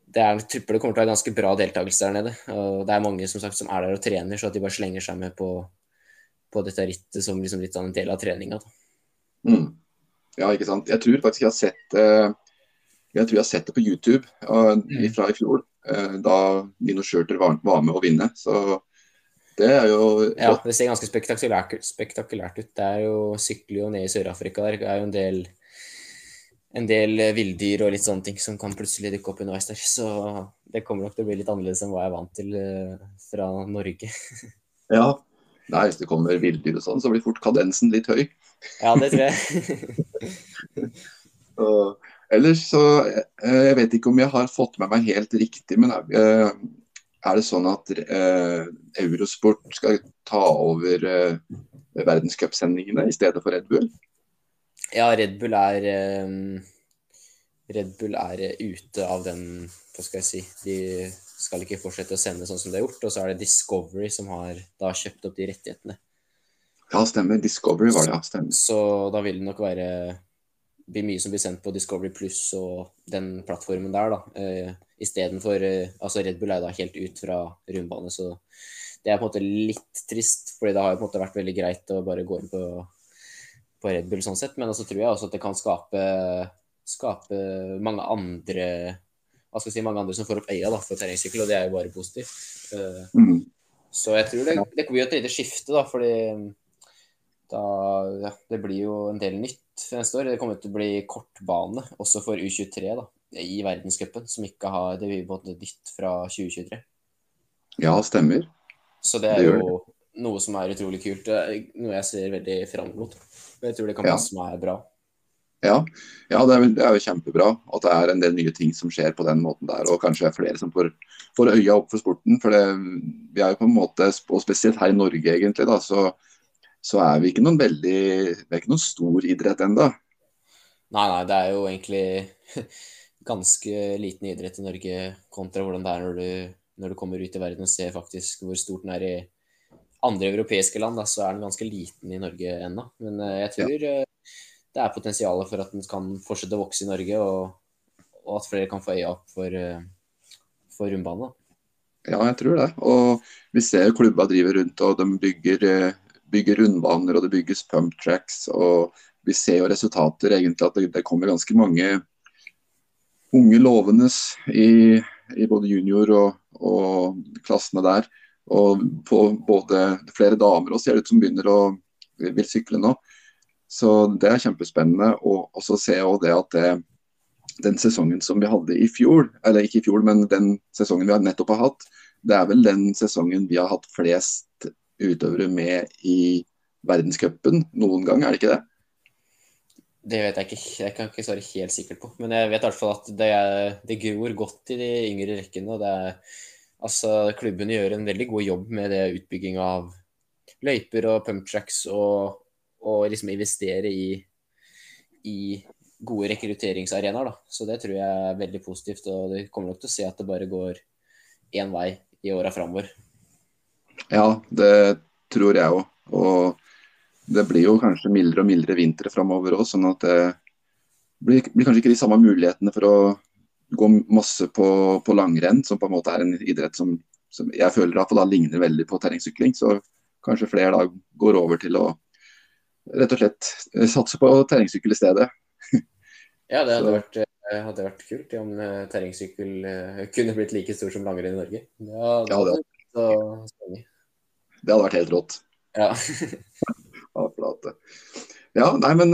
det er, tipper det kommer til å være ganske bra deltakelse der nede. Og det er mange som, sagt, som er der og trener, så at de bare slenger seg med på, på dette rittet som liksom litt av en del av treninga. Mm. Ja, ikke sant. Jeg tror faktisk jeg har sett uh, jeg tror jeg har sett det på YouTube uh, mm. fra i fjor, uh, da Nino Schurter var, var, med å vinne. Så det er jo Ja, det ser ganske spektakulært, spektakulært ut. Det er jo sykler jo ned i Sør-Afrika der. Det er jo en del en del villdyr og litt sånne ting som kan plutselig dukke opp underveis der. Så det kommer nok til å bli litt annerledes enn hva jeg er vant til fra Norge. (laughs) ja. Nei, hvis det kommer villdyr og sånn, så blir fort kadensen litt høy. Ja, det tror jeg. (laughs) og, ellers så Jeg vet ikke om jeg har fått med meg helt riktig, men er det sånn at eh, Eurosport skal ta over eh, verdenscupsendingene i stedet for Red Bull? Ja, Red Bull er um, Red Bull er ute av den Hva skal jeg si De skal ikke fortsette å sende sånn som det er gjort. Og så er det Discovery som har da kjøpt opp de rettighetene. Ja, stemmer. Discovery var det, ja. Stemmer. Så da vil det nok være blir mye som blir sendt på Discovery Pluss og den plattformen der, da. Uh, Istedenfor uh, Altså, Red Bull er da helt ut fra rundbane, så det er på en måte litt trist. fordi det har jo på en måte vært veldig greit å bare gå inn på på Red Bull sånn sett, men så tror jeg også at det kan skape, skape mange andre hva skal jeg si, mange andre som får opp øya da, for terrengsykkel, og det er jo bare positivt. Uh, mm. Så jeg tror det, det blir et lite skifte, da, fordi da, ja, det blir jo en del nytt neste år. Det kommer til å bli kortbane også for U23 da, i verdenscupen, som ikke har Det blir både nytt fra 2023. Ja, stemmer. Så det er det jo noe som er utrolig kult. Noe jeg ser veldig fram mot. Jeg tror det kan bli ja. som er bra. Ja, ja det, er, det, er, jo kjempebra at det er en del nye ting som skjer på den måten der. Og kanskje flere som får, får øya opp for sporten. For det, vi er jo på en måte, og spesielt her i Norge egentlig, da, så, så er vi ikke noen veldig Vi er ikke noen stor idrett ennå. Nei, nei, det er jo egentlig (laughs) ganske liten idrett i Norge kontra hvordan det er når du, når du kommer ut i verden og ser faktisk hvor stort den er i andre europeiske land, da, så er den ganske liten i Norge ennå. Men uh, jeg tror ja. Det er potensial for at den kan fortsette å vokse i Norge, og, og at flere kan få øya opp for, uh, for rundbane. Ja, jeg tror det. Og vi ser klubba driver rundt og de bygger, bygger rundbaner og det bygges pump tracks. Og vi ser jo resultater egentlig at det, det kommer ganske mange unge lovende i, i både junior og, og klassene der og på både flere damer og ser det ut som begynner å vil sykle nå. Så det er kjempespennende. Og så ser jeg det at det, den sesongen som vi hadde i fjor, eller ikke i fjor, men den sesongen vi nettopp har hatt, det er vel den sesongen vi har hatt flest utøvere med i verdenscupen noen gang, er det ikke det? Det vet jeg ikke. Jeg kan ikke svare helt sikkert på. Men jeg vet i hvert fall at det, det gror godt i de yngre rekkene. og det er Altså, klubbene gjør en veldig god jobb med det utbygging av løyper og pumptracks og, og liksom investere i, i gode rekrutteringsarenaer. Så det tror jeg er veldig positivt, og det kommer nok til å se at det bare går én vei i åra framover. Ja, det tror jeg òg. Og det blir jo kanskje mildere og mildere vintre framover òg, sånn at det blir, blir, kanskje ikke de samme mulighetene for å gå masse på, på, langrenn, som på en måte er en idrett som, som jeg føler at da ligner veldig på terrengsykling. Så kanskje flere da går over til å rett og slett eh, satse på terrengsykkel i stedet. (laughs) ja, det hadde vært, eh, hadde vært, kult om eh, terrengsykkel (laughs) kunne blitt like stor som langrenn i Norge. Ja, det, ja, det, hadde, det hadde vært helt rått. Ja. (laughs) ja, nei, men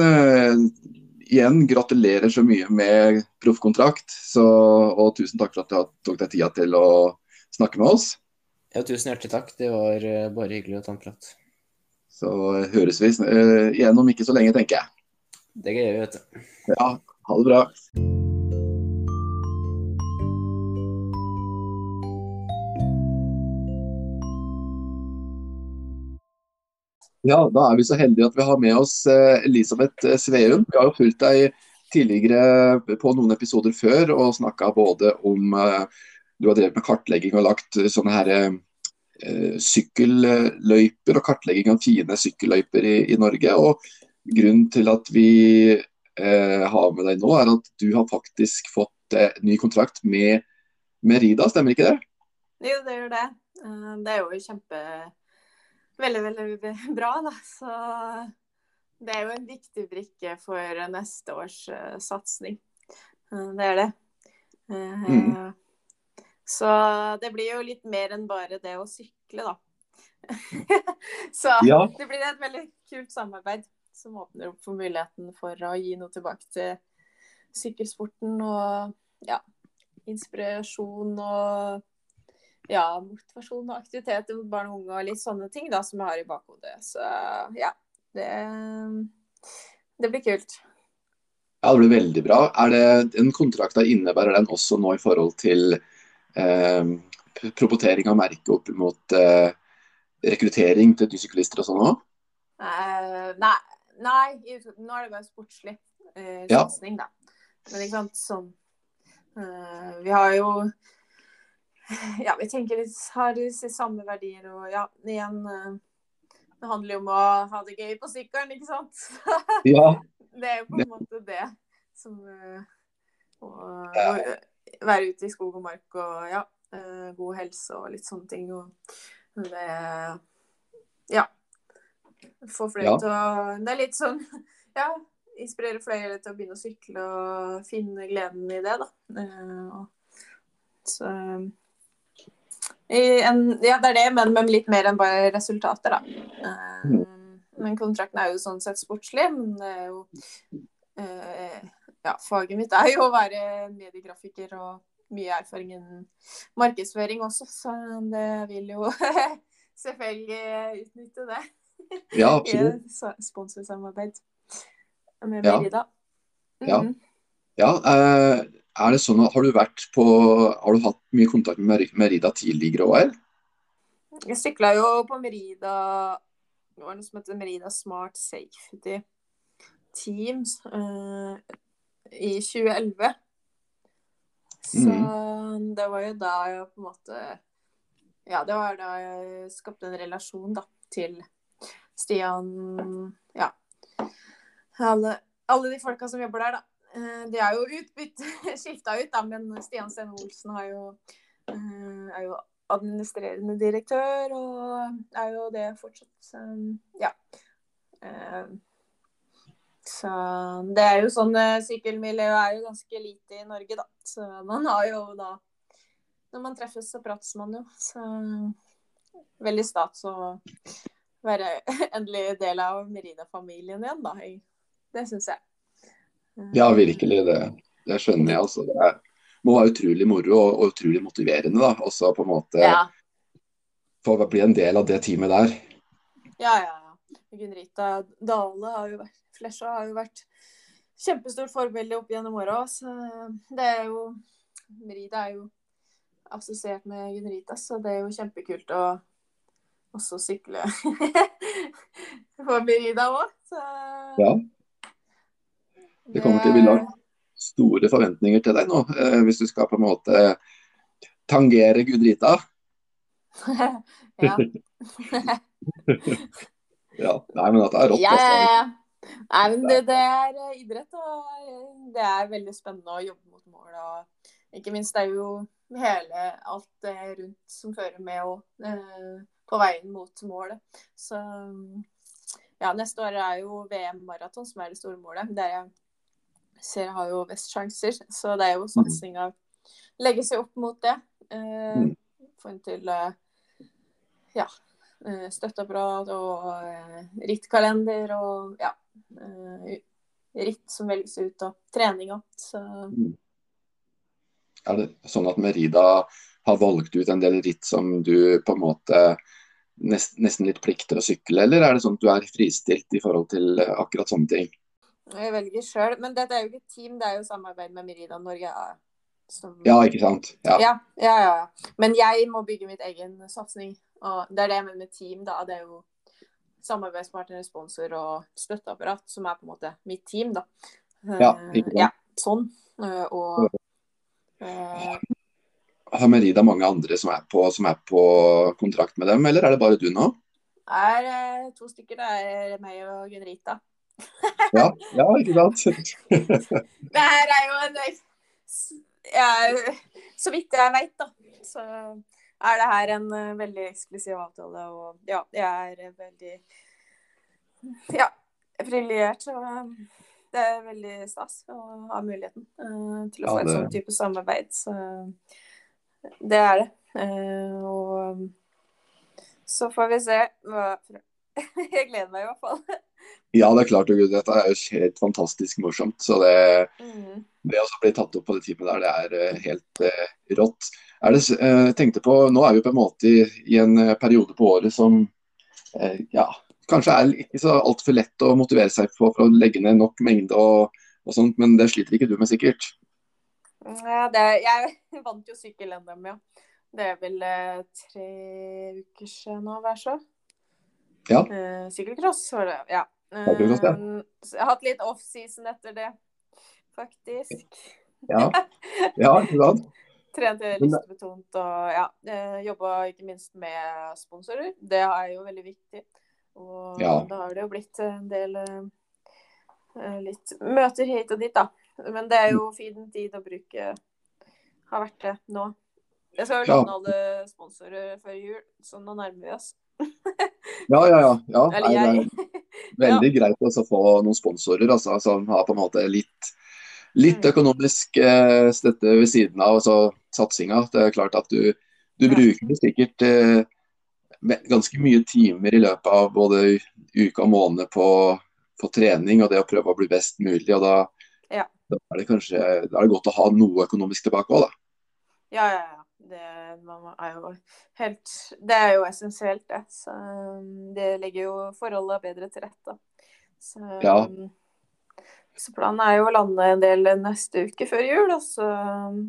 igjen, gratulerer så mye med proffkontrakt. Og tusen takk for at du tok deg tida til å snakke med oss. Ja, tusen hjertelig takk. Det var uh, bare hyggelig å ta en prat. Så høres vi uh, igjen om ikke så lenge, tenker jeg. Det gjør vi, vet du. Ja, ha det bra. Ja, da er vi så heldige at vi har med oss eh, Elisabeth eh, Sveum. Vi har jo fulgt deg tidligere på noen episoder før og snakka både om eh, Du har drevet med kartlegging og lagt sånne her sykkelløyper og kartlegging av fine sykkelløyper i, i, Norge. Og grunnen til at vi eh, har med deg nå, er at du har faktisk fått eh, ny kontrakt med Rida, stemmer ikke det? Jo, det gjør det. Det er jo kjempe veldig, veldig bra, da. Så det er jo en viktig brikke for neste års uh, satsing. Det er det. Uh, mm. Så det blir jo litt mer enn bare det å sykle, da. (laughs) så ja. det blir et veldig kult samarbeid som åpner opp for muligheten for å gi noe tilbake til, sykkelsporten og ja, inspirasjon og ja, motivasjon og aktivitet mot barn og unge og litt sånne ting da, som jeg har i bakhodet. Så ja, det, det blir kult. Ja, det blir veldig bra. Er det, den kontrakta innebærer den også nå i forhold til propotering av merket opp mot eh, rekruttering til syklister og sånn òg? Uh, nei, nei, nå er det bare sportslig uh, Ja. da. Men ikke sant, sånn uh, Vi har jo Ja, vi tenker litt Har samme verdier og ja, igjen uh, Det handler jo om å ha det gøy på sykkelen, ikke sant? Ja. (laughs) det er jo på en måte det som uh, og, være ute i skog og mark og ja, uh, god helse og litt sånne ting. Og det Ja. Få flere Ja. til å Det er litt sånn (laughs) Ja, inspirere flere til å begynne å sykle og finne gleden i det, da. Eh, så i en, Ja, det er det, men med litt mer enn bare resultater, da. Eh, Men kontrakten er jo sånn sett sportslig, men det er jo eh, Ja, faget mitt er jo å være mediegrafiker og mye erfaring innen markedsføring også, så det vil jo (laughs) selvfølgelig utnytte det ja, (laughs) absolutt. I sa- sponsorsamarbeid med Merida. Ja. Mhm. Ja, eh, er det sånn at Har du vært på Har du hatt mye kontakt med Merida tidligere òg, eller? Jeg sykla jo på Merida Det var noe som heter Merida Smart Safety Teams eh, i 2011. Så det var jo da jeg på en måte Ja, det var da jeg skapte en relasjon da, til Stian Ja. Alle, alle de folka som jobber der, da. Eh, De er jo (laughs) skifta ut, da, men Stian Steen Olsen har jo, eh, er jo administrerende direktør, og er jo det fortsatt. Så, ja. Så det er jo sånn eh, Sykkelmiljøet er jo ganske lite i Norge, da. Så man har jo da Når man treffes, så prates man jo. Så veldig stas å være (laughs) endelig del av Merida-familien igjen, da. Det syns jeg. Eh, Ja, virkelig. Det, det skjønner jeg. altså. Det er, må være utrolig moro og, og utrolig motiverende. da, også på en måte Ja, få bli en del av det teamet der. ja, ja. Gunn-Rita Dale har jo vært Flesja har jo vært kjempestort forbilde opp gjennom åra. Så det er jo Merida er jo assosiert med Gunn-Rita, så det er jo kjempekult å også sykle (laughs) på Merida òg. Ja. Det kommer til å bli langt. Store forventninger til deg nå, eh, hvis du skal på en måte tangere Gudrita. (laughs) ja. (laughs) Ja, nei, men dette er rått. Ja, ja, altså. ja. Nei, men det, det er eh, idrett, og det er veldig spennende å jobbe mot mål. Og ikke minst det er jo hele alt det rundt som fører med og, eh, på veien mot målet. Så ja, neste år er jo VM maraton som er det store målet. Der jeg ser jeg har jo best sjanser. Så det er jo satsinga legge seg opp mot det. Eh, Mm. Få en til eh, ja, støtteapparat og eh, rittkalender og ja, eh, ritt som velges ut, og treninga. Så Er det sånn at Merida har valgt ut en del ritt som du på en måte nest, nesten litt plikter å sykle, eller er det sånn at du er fristilt i forhold til eh, akkurat sånne ting? jeg velger sjøl. Men dette er jo ikke et team, det er jo samarbeid med Merida Norge. Ja, Som, Ja, ikke sant? Ja. ja, ja, ja, ja. Men jeg må bygge mitt egen satsing. Og det er det med team, da. Det er jo samarbeidspartner, sponsor og støtteapparat som er på en måte mitt team, da. Ja, Eh, ikke sant. ja, sånn. Eh, Og uh... Har Merida mange andre som er, på, som er på kontrakt med dem, eller er det bare du nå? er eh, to stykker. Det er meg og Gunn-Rita. Ja, ja ikke sant? (laughs) Det her er jo en ja, Så vidt jeg veit, da, så er det her en eh, veldig eksklusiv avtale. Og ja, jeg er veldig ja, privilegert. Og eh, det er veldig stas å ha muligheten uh, til å Ja, få en det- sånn type samarbeid. Så det er det. Uh, og så får vi se hva (laughs) Jeg gleder meg i hvert fall. Ja, det er klart. Dette er jo helt fantastisk morsomt. Så det, Mm. det å bli tatt opp på det teamet der, det er eh, helt eh, rått. Er det, eh, tenkte på, Nå er vi på en måte i, i en eh, periode på året som eh, ja, kanskje er ikke så altfor lett å motivere seg på for å legge ned nok mengde og, og sånt, men det sliter ikke du med sikkert? Ja, det, jeg (laughs) vant jo sykkel-NM, ja. Det er vel eh, tre uker siden nå, hver så. Ja. Eh, Sykkelcross var det, ja. Eh, så jeg har hatt litt off-season etter det, faktisk. Ja, (laughs) ja ikke sant? Trente lystbetont og ja. eh, Jobba ikke minst med sponsorer. Det er jo veldig viktig. Og Ja. da har det jo blitt en del eh, eh, litt møter hit og dit, da. Men det er jo fin tid å bruke. Har vært det nå. Jeg skal jo Ja. alle sponsorer før jul, så nå nærmer vi oss. Ja, ja, ja. ja. (laughs) Eller jeg. (laughs) det ja. veldig greit å få noen sponsorer altså, som har på en måte litt, litt Mm. økonomisk eh, støtte ved siden av altså, satsinga. Det er klart at du, du bruker sikkert eh, ganske mye timer i løpet av både uke og måned på, på trening og det å prøve å bli best mulig. og da, Ja. da er det kanskje da er det godt å ha noe økonomisk tilbake òg, da. Ja, ja, ja. Det, man er jo helt, det er jo essensielt, det. Så um, det legger jo forholdet bedre til rette. Så, Ja. um, så planen er jo å lande en del neste uke før jul, og så um,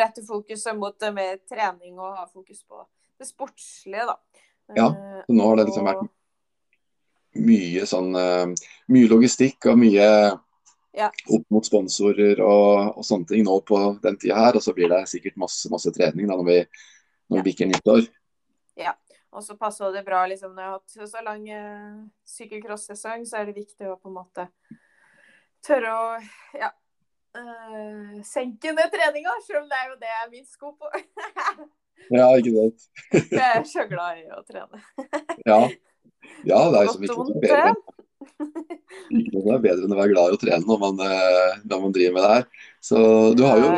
rette fokuset mot det med trening og ha fokus på det sportslige, da. Ja, Eh, så nå har det liksom vært mye sånn eh, mye logistikk og mye Ja. opp mot sponsorer og, og sånne ting nå på den tida her. Og så blir det sikkert masse masse trening da når vi, når vi bikker nyttår. Ja. Og så passer det bra liksom, når jeg har hatt så lang eh, sykkelcross-sesong, så er det viktig å på en måte tørre å ja, eh, senke ned treninga, selv om det er jo det jeg er minst god på. Ja, ikke sant. (laughs) jeg er så glad i å trene. Ja. ja, det er jo så Godt å og noe er bedre, enn å være glad i å trene når man, eh, når man driver med det her. Så du har jo,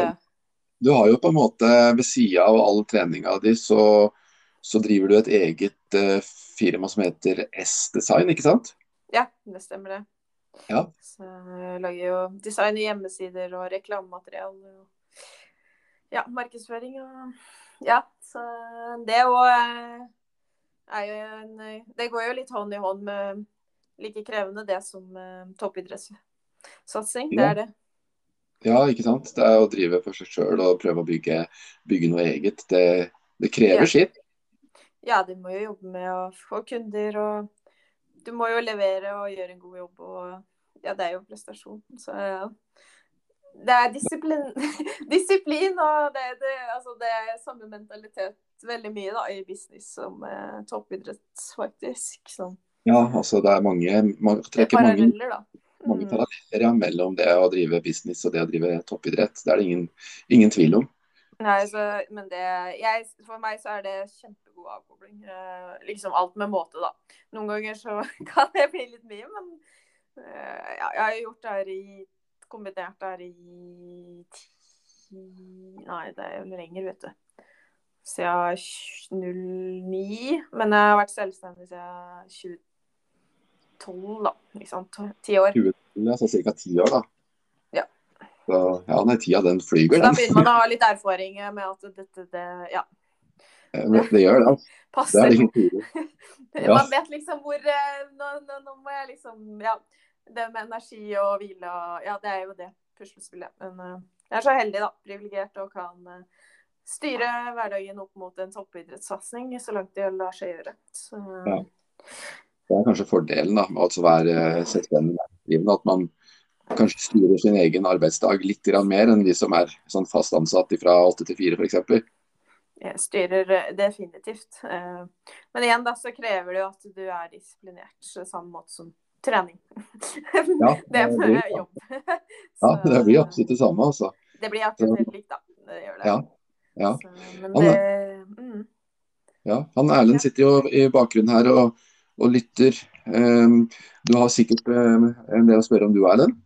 du har jo på en måte ved sida av all treninga di, så, så driver du et eget eh, firma som heter S-Design, ikke sant? Ja, det stemmer det. Ja. Så jeg lager jo design i hjemmesider og reklamemateriell. Og ja, markedsføring og Ja, så det òg er jo en Det går jo litt hånd i hånd med like krevende det som uh, toppidrettssatsing. Det er det. Ja, ikke sant. Det er å drive for seg sjøl og prøve å bygge, bygge noe eget. Det, det krever Ja. sitt. Ja, du må jo jobbe med å få kunder, og du må jo levere og gjøre en god jobb. Og ja, det er jo prestasjon. Så ja. det er disiplin, (laughs) disiplin og det, det, altså det er samme mentalitet veldig mye da, i business som eh, toppidrett, faktisk. Sånn. Ja, altså det er mange Man er trekker mange, mange Mm. paralleller ja, mellom det å drive business og det å drive toppidrett. Det er det ingen, ingen tvil om. Nei, så, men det jeg, For meg så er det kjempegod avkobling. Eh, liksom alt med måte, da. Noen ganger så (laughs) kan det bli litt mye, men eh, ja, jeg har gjort det her i Kombinert det her i ti Nei, det er jo lenger, vet du. Siden 09. Men jeg har vært selvstendig siden 2012, da. Sant. Ti år. 20, altså ca. ti år, da. Ja. Så, ja, nei, tida den Så flyger, da begynner man å ha litt erfaring med at dette det, ja, Det, det gjør det. Passer. (laughs) Det er liksom. (laughs) Ja. Man vet liksom hvor eh, nå, nå, nå må jeg liksom Ja. Det med energi og hvile og Ja, det er jo det puslespillet. Men eh, jeg er så heldig, da. Privilegert og kan eh, styre hverdagen opp mot en toppidrettssatsing så langt det lar seg gjøre. Så, Ja. Det er kanskje fordelen da, med å være selvstendig næringsdrivende. At man kanskje styrer sin egen arbeidsdag litt mer enn de som er sånn fast ansatt fra åtte til fire f.eks. jeg styrer eh, definitivt. Eh, Men igjen, da, så krever det jo at du er disiplinert samme måte som trening. (laughs) Ja, det blir er for jobb. Ja, (laughs) det blir absolutt det samme, altså. Det blir akkurat helt likt, da. Det gjør det. Ja. Ja. Så, men Han det mm. Ja, han Erlend sitter jo i bakgrunnen her og, og lytter. Um, du har sikkert um, en del å spørre om du, Erlend?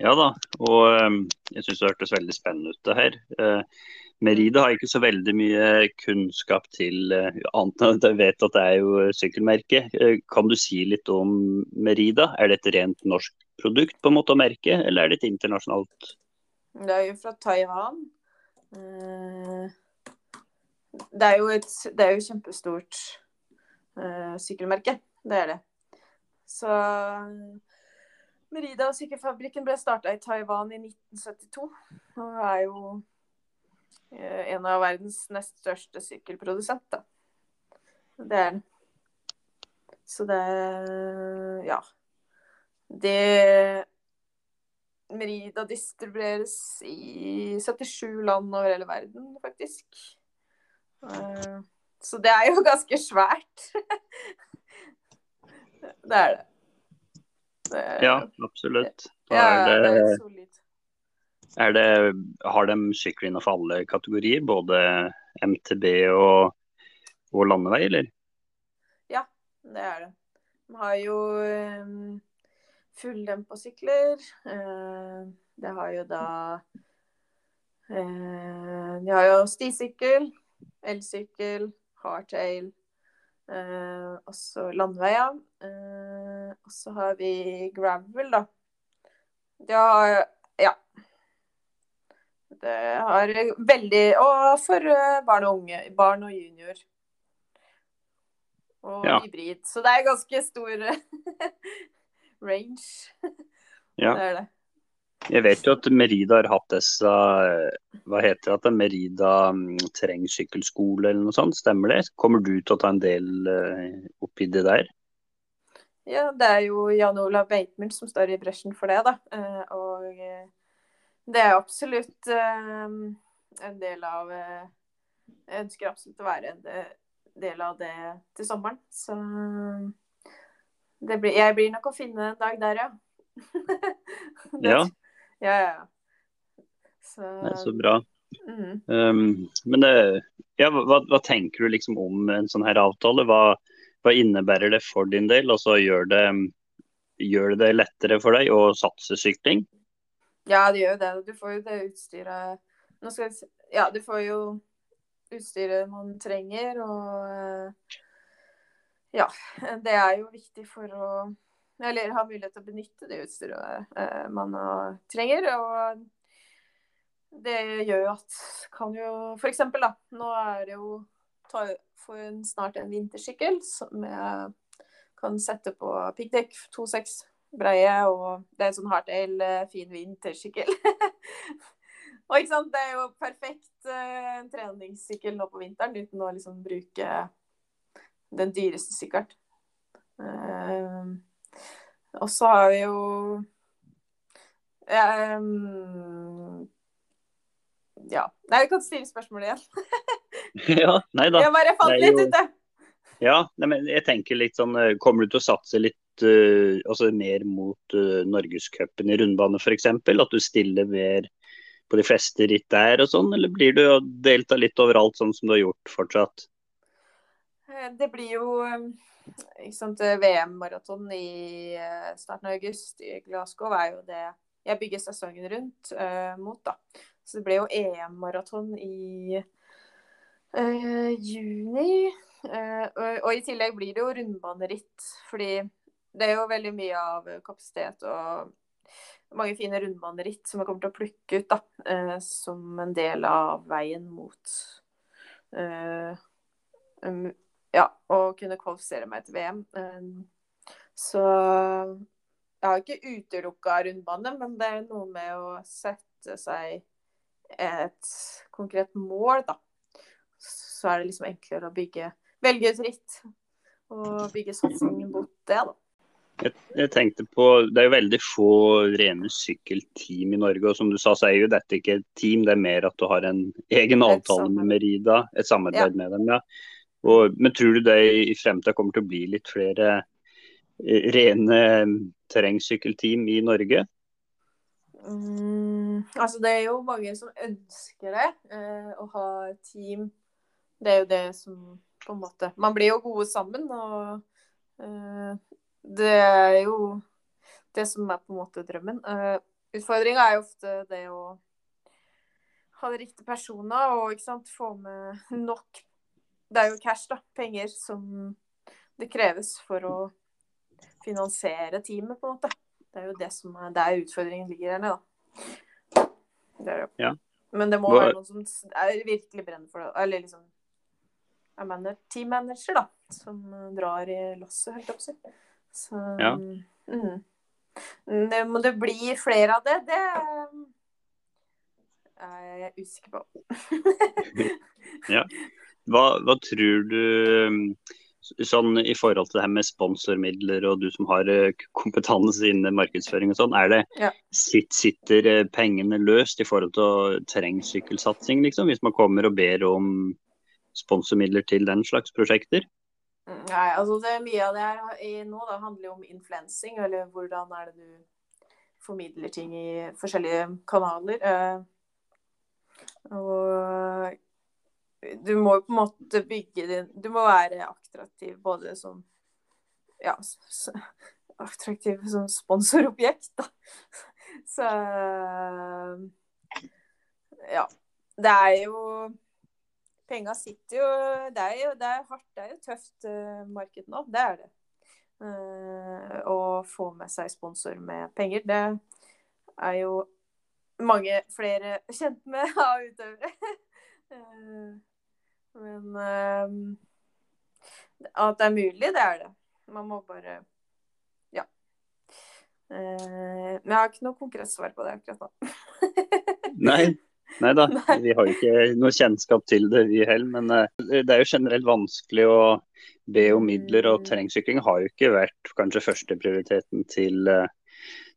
Ja da, og um, jeg syns det hørtes veldig spennende ut det her. Uh, Merida har ikke så veldig mye kunnskap til, uh, annet enn at jeg vet at det er jo sykkelmerke. Uh, kan du si litt om Merida? Er det et rent norsk produkt på en måte å merke, eller er det et internasjonalt? Det er jo fra Taiwan. Det er jo et det er jo kjempestort sykkelmerke. Det er det. Så Merida sykkelfabrikken ble starta i Taiwan i 1972. Og er jo uh, en av verdens nest største sykkelprodusenter. Det er den. Så det Ja. Det Merida distribueres i 77 land over hele verden, faktisk. Eh, så det er jo (laughs) ganske svært. Det er det. det ja, absolutt. Ja, er det, det er det, har de sykler innenfor alle kategorier, både MTB og, og landevei, eller? Ja, det er det. De har jo um, fulldempa sykler. Uh, det har jo da uh, De har jo stisykkel, elsykkel, hardtail, uh, også landveier. Eh, og så har vi gravel, da. Det har Ja. Det har veldig Og for uh, barn og unge. Barn og junior. Og ja. hybrid. Så det er ganske stor (laughs) range. Ja. Det er det. Jeg vet jo at Merida har hatt disse Hva heter det? Merida mm, terrengsykkelskole eller noe sånt, stemmer det? Kommer du til å ta en del uh, oppi det der? Ja, det er jo Jan Olav Beitmund som står i bresjen for det, da. Eh, og eh, det er absolutt eh, en del av Jeg ønsker absolutt å være en del av det til sommeren. Så blir, jeg blir nok å finne en dag der, ja. (laughs) ja. Ja, ja. Så, det er så bra. Mm. Um, men ja, hva, hva, tenker du liksom om en sånn her avtale? Hva, hva innebærer det for din del? Altså, gjør det, gjør det lettere for deg å satse sykling? Ja, det gjør det. Du får jo det utstyret Ja, du får jo utstyret man trenger, og ja. Det er jo viktig for å Eller har mulighet til å benytte det utstyret eh, man trenger. Og det gjør jo at kan jo da. Nå er det jo får hun snart en vintersykkel som jeg kan sette på piggdekk 2,6 breie. Og det er en sånn hardtail, eh, fin vintersykkel. (laughs) og ikke sant, det er jo perfekt en treningssykkel nå på vinteren uten å liksom bruke den dyreste sykkelen. Uh, og så har vi jo um, Ja. Nei, vi kan stille spørsmålet igjen. (laughs) ja, nei da. Jeg bare fant litt ut, det. Ja, nei, men jeg tenker litt sånn eh, Kommer du til å satse litt uh, altså mer mot uh, Norgescupen i rundbane f.eks.? At du stiller mer på de fleste ritt der og sånn, eller blir du delta litt overalt sånn som du har gjort fortsatt? Det blir jo VM-maraton i starten av august i Glasgow er jo det jeg bygger sesongen rundt uh, mot, da. Så det blir jo EM-maraton i Uh, juni. Uh, og, og, i tillegg blir det jo rundbaneritt. Fordi det er jo veldig mye av kapasitet og mange fine rundbaneritt som jeg kommer til å plukke ut da, uh, som en del av veien mot um, Ja, å kunne kvalifisere meg til VM. så jeg har ikke utelukka rundbane, men det er noe med å sette seg et konkret mål, da så er det liksom enklere å bygge velge ut ritt og bygge satsingen mot det. da. Jeg, jeg, tenkte på, Det er jo veldig få rene sykkelteam i Norge. og Som du sa, så er jo dette ikke et team, det er mer at du har en egen avtale med Merida. Et samarbeid ja. med dem. ja. Og, men tror du det i fremtiden kommer til å bli litt flere eh, rene terrengsykkelteam i Norge? Mm, altså Det er jo mange som ønsker det, eh, å ha team det er jo det som på en måte Man blir jo gode sammen, og eh, det er jo det som er på en måte drømmen. Eh, Utfordringa er jo ofte det å ha de riktige personene og sant, få med nok Det er jo cash, da. Penger som det kreves for å finansiere teamet, på en måte. Det er jo det som er der utfordringen ligger her da. Det det. Ja. Men det må Hva- være noen som er virkelig brenner for det. Eller liksom er manager, teammanager, da. Som eh, drar i lasset, helt opp si. Så Ja. mm. det, Må det bli flere av det? Det er jeg usikker på. (laughs) Hva, hva tror du um, sånn i forhold til det her med sponsormidler og du som har eh, kompetanse innen markedsføring og sånn, er det Ja. sitt, sitter eh, pengene løst i forhold til terrengsykkelsatsing, liksom? Hvis man kommer og ber om sponsormidler til den slags prosjekter? Nei, altså det er mye av det her nå da, handler jo om influensing, eller hvordan er det du formidler ting i forskjellige kanaler. Eh, og du må jo på en måte bygge din Du må være attraktiv både som Ja, attraktiv som sponsorobjekt, da. (laughs) Så Ja. Det er jo Penga sitter jo Det er jo det er hardt, det er jo tøft eh, marked nå. Det er det. Eh, å få med seg sponsor med penger, det er jo mange flere kjent med av utøvere. (laughs) Eh, Men uh, at det er mulig, det er det. Man må bare Ja. Uh, Men jeg har ikke noe konkret svar på det akkurat nå. (laughs) Nei. Nei da, vi har jo ikke noe kjennskap til det vi heller. Men eh, det er jo generelt vanskelig å be om midler, og Mm. terrengsykling har jo ikke vært kanskje førsteprioriteten til eh,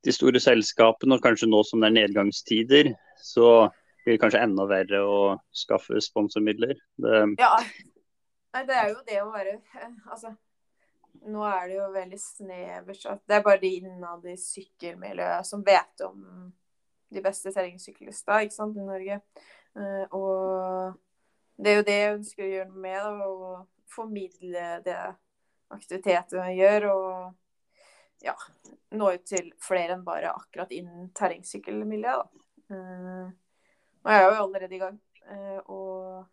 de store selskapene. Og kanskje nå som det er nedgangstider, så blir kanskje enda verre å skaffe sponsormidler. Det, Ja. Nei, det er jo det å være eh, Altså, nå er det jo veldig snevert. Det er bare de innad i sykkelmiljøet som vet om de beste terrengsyklistene ikke sant, i Norge. Eh, og det er jo det jeg ønsker å gjøre noe med. Da, å formidle det aktivitetet jeg gjør. Og ja, nå ut til flere enn bare akkurat innen terrengsykkelmiljøet. Da. Eh, og jeg er jo allerede i gang. Eh, og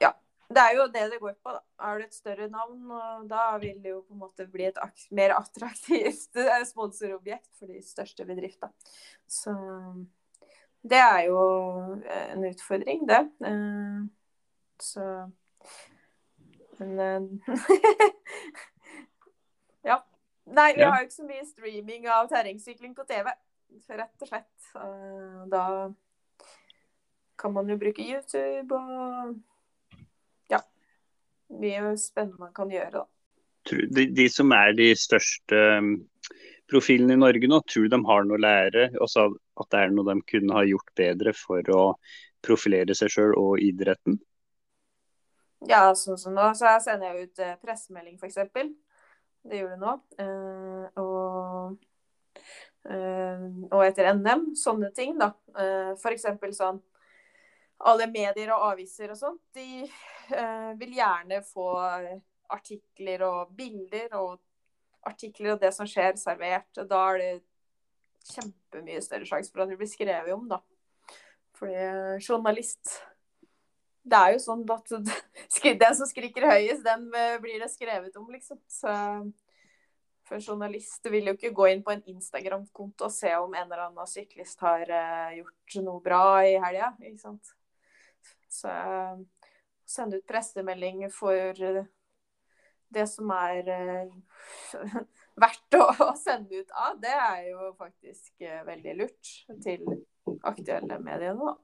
ja. Det er jo det det går på, da. Er du et større navn, og da vil det jo på en måte bli et mer attraktivt eh, sponsorobjekt for de største bedriftene. Så det er jo eh, en utfordring, det. Eh, Så Men (laughs) Ja. Nei, vi har jo ikke så mye streaming av terrengsykling på TV, rett og slett. Eh, Da kan man jo bruke YouTube og ja. Mye spennende man kan gjøre, da. de, de som er de største um, profilene i Norge nå, tror de har noe å lære? Også at det er noe de kunne ha gjort bedre for å profilere seg sjøl og idretten? Ja, sånn som nå, så sender jeg ut eh, pressemelding, f.eks. Det gjør jeg nå. Eh, og, og etter NM, sånne ting, da. Eh, F.eks. sånn Alle medier og aviser og sånt, de eh, vil gjerne få artikler og bilder og artikler og det som skjer, servert. Og da er det kjempemye større sjanse for at det blir skrevet om, da. Fordi eh, journalist Det er jo sånn at (laughs) den som skriker høyest, den eh, blir det skrevet om, liksom. Så for journalist vil jo ikke gå inn på en Instagram-konto og se om en eller annen syklist har uh, gjort noe bra i helga, ikke sant. Så uh, sende ut pressemelding for uh, det som er eh, (laughs) verdt å, å sende ut av, det er jo faktisk eh, veldig lurt til aktuelle medier nå.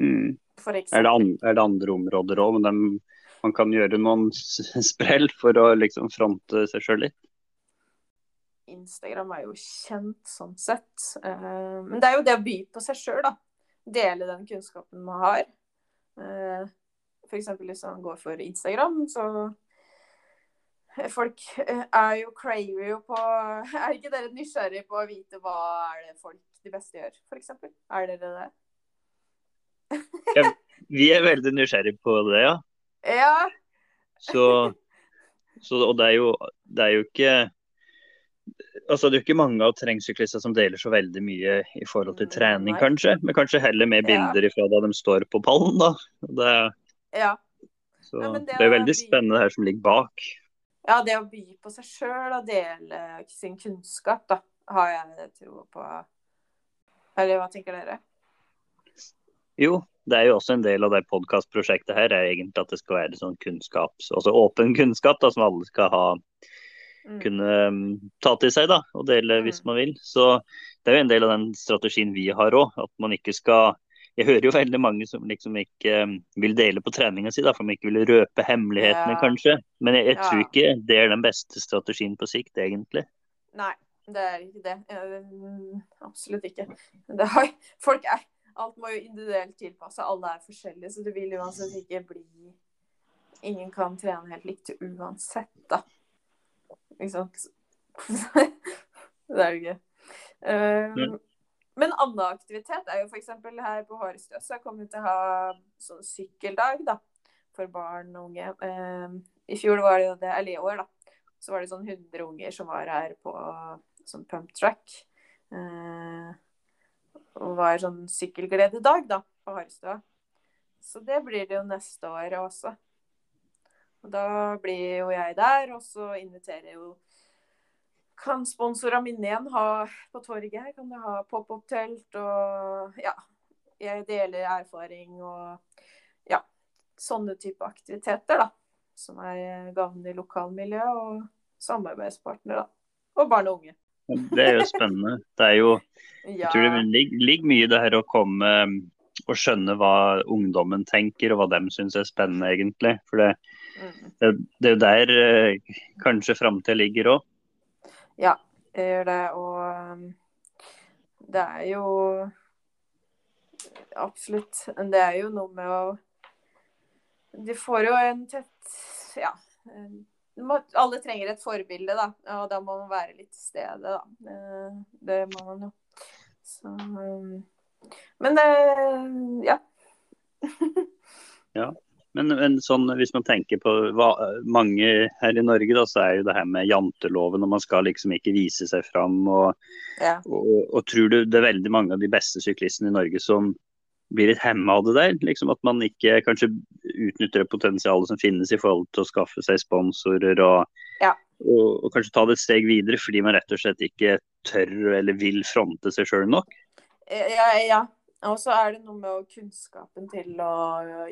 Mm. Er, det an, det andre områder òg, men dem- man kan gjøre noen sprell for å liksom fronte seg sjøl litt? Instagram er jo kjent sånn sett. Eh, Men det er jo det å by på seg sjøl, da. Dele den kunnskapen man har. F.eks. For eksempel hvis man går for Instagram, så Folk eh, er jo craver jo på (laughs) Er ikke dere nysgjerrige på å vite hva er det folk de beste gjør, f.eks.? Er dere det? Vi er veldig nysgjerrige på det, ja. Ja. Så, så og det er, jo, det er jo ikke altså Det er jo ikke mange av terrengsyklister som deler så veldig mye i forhold til Mm, trening, kanskje. Men kanskje heller med Ja. bilder ifra da de står på pallen, da. Det, Ja. så, Ja, det, det er veldig by... spennende det her som ligger bak. ja, det å by på seg sjøl og dele sin kunnskap, da, har jeg tro på. Eller hva tenker dere? Jo, det er jo også en del av det podkastprosjektet her, er egentlig at det skal være sånn kunnskaps, altså åpen kunnskap da, som alle skal ha Mm. kunne um, ta til seg da, og dele hvis Mm. man vil. Så det er jo en del av den strategien vi har òg, at man ikke skal Jeg hører jo veldig mange som liksom ikke um, vil dele på treninga si, da, for de ikke vil røpe hemmelighetene, Ja. kanskje. Men jeg, jeg Ja. tror ikke det er den beste strategien på sikt, egentlig. Nei, det er ikke det. Eh, Absolutt ikke. Det har, folk er Alt må jo individuelt tilpasse. Alle er forskjellige, så du vil uansett ikke bli Ingen kan trene helt likt uansett, da. Ikke sant? (laughs) det er jo gøy. Um. Men annen aktivitet er jo f.eks. her på Hårestøs, så kommer vi til å ha sånn sykkeldag, da. For barn og unge. Um, I fjor var det jo det, eller i år, da så var det sånn 100 unger som var her på sånn pump track. Og var sånn sykkelglededag da, på Harstad. Så det blir det jo neste år også. Og da blir jo jeg der, og så inviterer jeg jo Kan sponsorene mine igjen ha på torget her, kan du ha pop-opp-telt og ja. Jeg deler erfaring og ja, sånne type aktiviteter, da som er gavnlig lokalmiljø og samarbeidspartnere. da. Og barn og unge. Det er jo spennende. Det er jo Jeg tror det ligger, ligger mye i det her å komme um, og skjønne hva ungdommen tenker, og hva de syns er spennende, egentlig. For det, mm. det, det er jo der eh, kanskje framtida ligger òg. ja, jeg gjør det. Og um, det er jo Absolutt. Det er jo noe med å De får jo en tett Ja. en- alle trenger et forbilde, da. Og da må man være litt til stede, da. Eh, Det må man jo. Så um, Men det (laughs) Ja. Men, men sånn, hvis man tenker på hva, mange her i Norge, da, så er jo det her med janteloven, og man skal liksom ikke vise seg fram. Og, ja. og, og tror du det er veldig mange av de beste syklistene i Norge som blir litt hemma av det der? Liksom At man ikke kanskje utnytter det potensialet som finnes i forhold til å skaffe seg sponsorer og, Ja. og, og kanskje ta det et steg videre fordi man rett og slett ikke tør eller vil fronte seg sjøl nok? Ja, ja. Og så er det noe med kunnskapen til å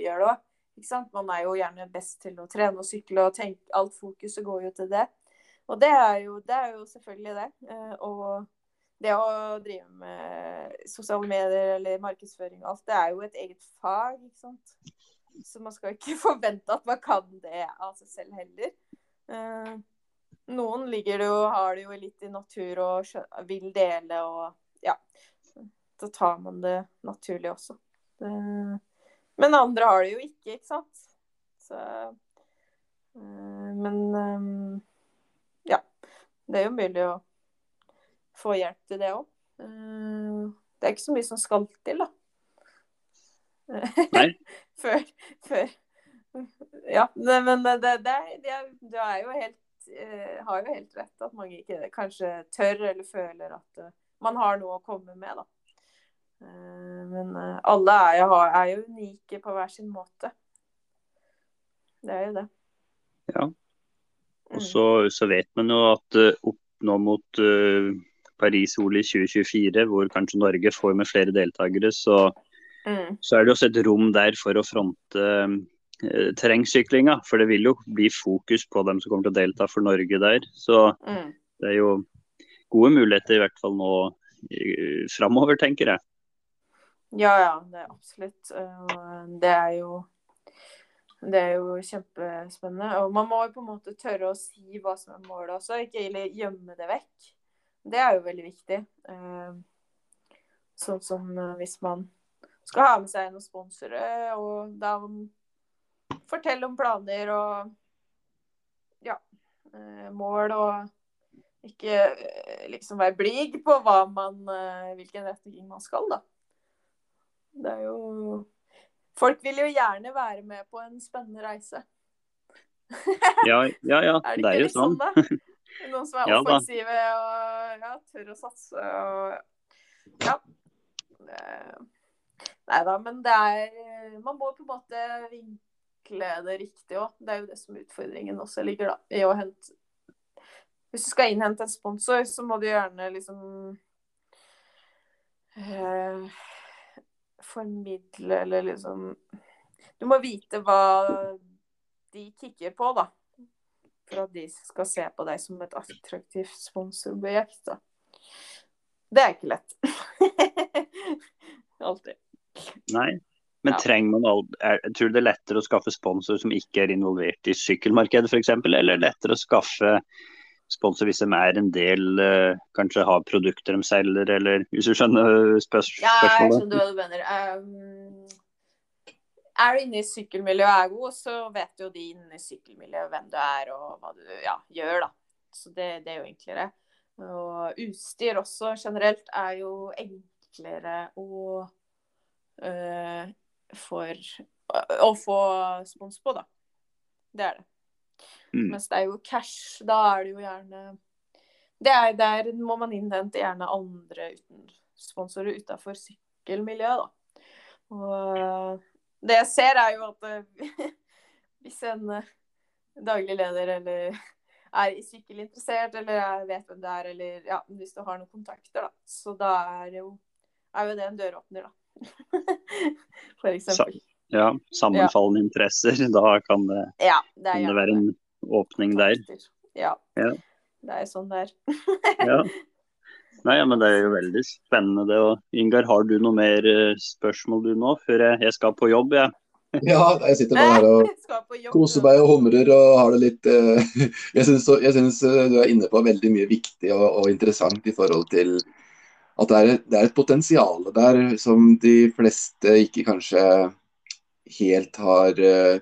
gjøre det òg. Ikke sant? Man er jo gjerne best til å trene og sykle, og tenke, alt fokuset går jo til det. Og det er jo, det er jo selvfølgelig det. Eh, Og det å drive med sosiale medier eller markedsføring og alt, det er jo et eget fag, ikke sant. Så man skal ikke (laughs) forvente at man kan det av seg selv heller. Eh, Noen ligger det jo, har det jo litt i natur og vil dele og ja. Da tar man det naturlig også. Det, men andre har det jo ikke, ikke sant. Så eh, Men eh, ja. Det er jo mulig å få hjelp til det òg. Det er ikke så mye som skal til, da. Nei. (laughs) før, før Ja, men det, det, det, du er jo helt eh, har jo helt rett at mange ikke kanskje tør eller føler at eh, man har noe å komme med, da. Eh, Men eh, alle er jo, er jo unike på hver sin måte. Det er jo det. Ja. Mm. Og så, så vet man jo at eh, opp nå mot Paris-OL i 2024, hvor kanskje Norge får med flere deltakere, så, Mm. så er det også et rom der for å fronte eh, terrengsyklinga. For det vil jo bli fokus på dem som kommer til å delta for Norge der. Så Mm. det er jo gode muligheter i hvert fall nå uh, framover, tenker jeg. Ja, ja, det er absolutt. Det er jo det er jo kjempespennende. Og man må jo på en måte tørre å si hva som er målet også, ikke gjemme det vekk. Det er jo veldig viktig. Eh, Sånn som eh, hvis man skal ha med seg noen sponsorer, og da fortelle om planer og ja, eh, mål, og ikke eh, liksom være blig på hva man, eh, hvilken retning man skal, da. Det er jo Folk vil jo gjerne være med på en spennende reise. Ja, ja, ja (laughs) det det er jo sånn, sånn. (laughs) Noen som er Ja offensive og ja, tør å satse og ja. Nei da, men det er Man må på en måte vinkle det riktig òg. Det er jo det som utfordringen også ligger, da. I å hente Hvis du skal innhente en sponsor, så må du gjerne liksom eh, formidle eller liksom Du må vite hva de kikker på, da. For at de skal se på deg som et attraktivt sponsorobjekt. Det er ikke lett. (laughs) Alltid. Nei. Men Ja. trenger man all, er, tror du det er lettere å skaffe sponsor som ikke er involvert i sykkelmarkedet f.eks., eller lettere å skaffe sponsor hvis de er en del, uh, kanskje har produkter de selger, eller hvis du skjønner spørs Ja, jeg skjønner hva du mener. Um, er du inne i sykkelmiljøet og er god, så vet jo de inne i sykkelmiljøet hvem du er og hva du ja, gjør, da. Så det, det er jo enklere. Og utstyr også generelt er jo enklere å øh, for, å få spons på, da. Det er det. Mm. Mens det er jo cash, da er det jo gjerne det er, Der må man innhente gjerne andre uten sponsorer utafor sykkelmiljøet, da. Og det jeg ser, er jo at eh, (laughs) hvis en eh, daglig leder eller (laughs) er sykkelinteressert, eller er, vet hvem det er, eller ja, hvis du har noen kontakter, da. Så da er jo, er jo det en døråpner, da. (laughs) For eksempel. Ja, sammenfallende interesser, da kan det, Ja, det kan det være en åpning der. Ja. Ja. Det er sånn det er. Ja. Nei, ja, men Det er jo veldig spennende det. Og Ingar, har du noe mer eh, spørsmål du nå, før jeg, jeg skal på jobb? Jeg? (laughs) Ja, jeg sitter bare her og koser meg og humrer og har det litt eh, (laughs) Jeg syns eh, du er inne på veldig mye viktig og, og interessant i forhold til at det er, det er et potensial der som de fleste ikke kanskje helt har uh,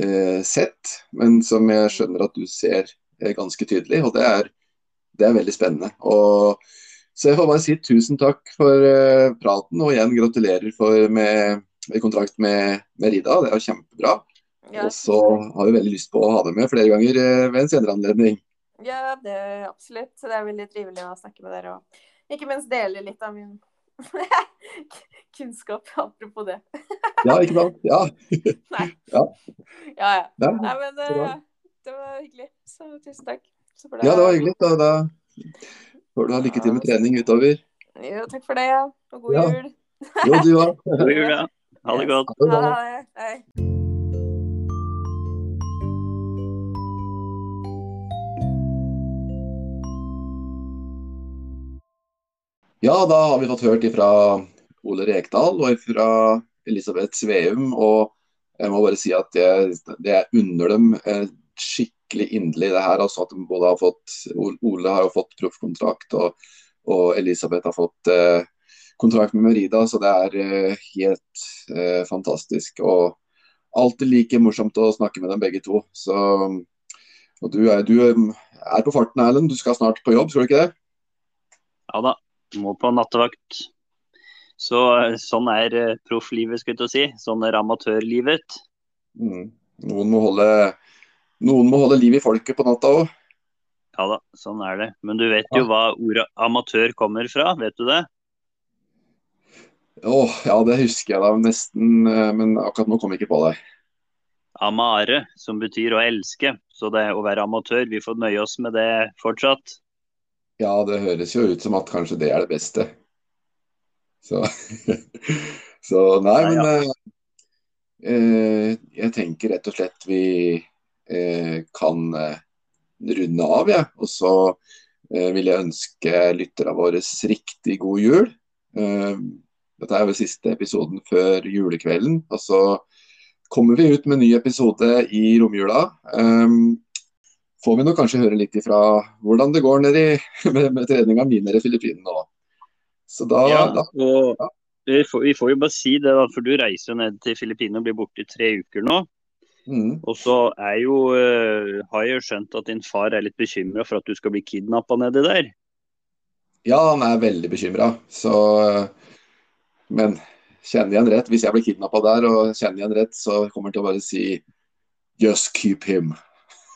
eh, sett, men som jeg skjønner at du ser ganske tydelig. Og det er, det er veldig spennende. Og, så jeg får bare si tusen takk for uh, praten, og igjen gratulerer for, med, med kontrakt med, med Rida. Det er kjempebra. Ja, Og så har vi veldig lyst på å ha deg med flere ganger uh, ved en senere anledning. ja, det er absolutt. Det er veldig trivelig å snakke med dere. Og ikke minst dele litt av min (laughs) kunnskap, apropos det. (laughs) Ja, ikke sant? Ja. (laughs) Nei. Ja. Ja, ja. Nei, men uh, det var hyggelig. Så tusen takk. Så for ja, det var hyggelig. Da, da får du ha lykke til med trening utover. Jo, takk for det, ja. Og god Ja. jul. Jo, du òg. (laughs) God jul, ja. Ha det godt. Ha det. Ha det. Hei. Ja, da har vi fått hørt ifra Ole Rekdal og ifra Elisabeth Sveum. Og jeg må bare si at jeg, det jeg unner dem eh, skikkelig inderlig det her. Altså at de både har fått Ole har jo fått proffkontrakt, og, og Elisabeth har fått eh, kontrakt med Merida. Så det er eh, helt eh, fantastisk. Og alltid like morsomt å snakke med dem begge to. Så, og du er, du er på farten, Erlend. Du skal snart på jobb, skal du ikke det? Ja da, må på nattevakt. Så sånn er eh, profflivet, skulle jeg si. Sånn er amatørlivet. Mm. Noen, må holde, noen må holde liv i folket på natta òg. Ja da, sånn er det. Men du vet jo hva ordet amatør kommer fra, vet du det? Åh, ja, det husker jeg da nesten, eh, men akkurat nå kom jeg ikke på det. Amare, som betyr å elske. Så det å være amatør, vi får nøye oss med det fortsatt. Ja, det høres jo ut som at kanskje det er det beste. Så, (laughs) så nei, men ja. eh, jeg tenker rett og slett vi eh, kan eh, runde av, jeg. Og så eh, vil jeg ønske lytterne våre riktig god jul. Eh, dette er vel siste episoden før julekvelden. Og så kommer vi ut med en ny episode i romjula. Får vi nå kanskje høre litt ifra hvordan det går nedi (laughs) med, med treninga mi nede i Filippinene òg. Så da, Ja, da og vi får, vi får jo bare si det, da, for du reiser jo ned til Filippinene og blir borte i tre uker nå. Mm, Og så er jo, uh, har jeg jo skjønt at din far er litt bekymra for at du skal bli kidnappa nedi der. Ja, han er veldig bekymra. Så Men kjenner jeg han rett, hvis jeg blir kidnappa der og kjenner jeg han rett, så kommer han til å bare si Just keep him.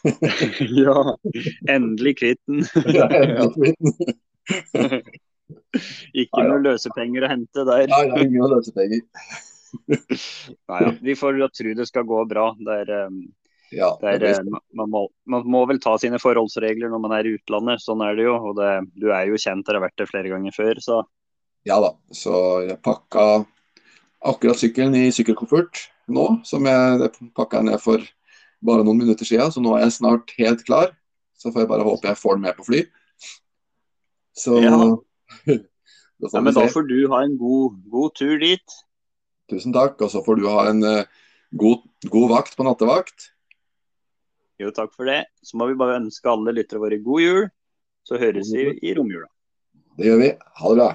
(laughs) ja, endelig kvitt den. (laughs) Ja, endelig kvitt. (laughs) Ikke noe løsepenger å hente der. Nei, det er ingen løsepenger. Nei, ja. Vi får tro det skal gå bra. Det er, um, Ja, det er, det er man, må, man må vel ta sine forholdsregler når man er i utlandet. Sånn er det jo. Og det, du er jo kjent, har vært det flere ganger før. Så Ja da. Så jeg pakka akkurat sykkelen i sykkelkoffert nå, som jeg pakka ned for bare noen minutter siden. Så nå er jeg snart helt klar. Så får jeg bare håpe jeg får den med på fly. Så Ja. (laughs) da får ja, men da får du ha en god, god tur dit. Tusen takk. Og så får du ha en eh, god, god vakt på nattevakt. Jo, takk for det. Så må vi bare ønske alle lyttere våre god jul. Så høres vi i romjula. Det gjør vi. Ha det bra.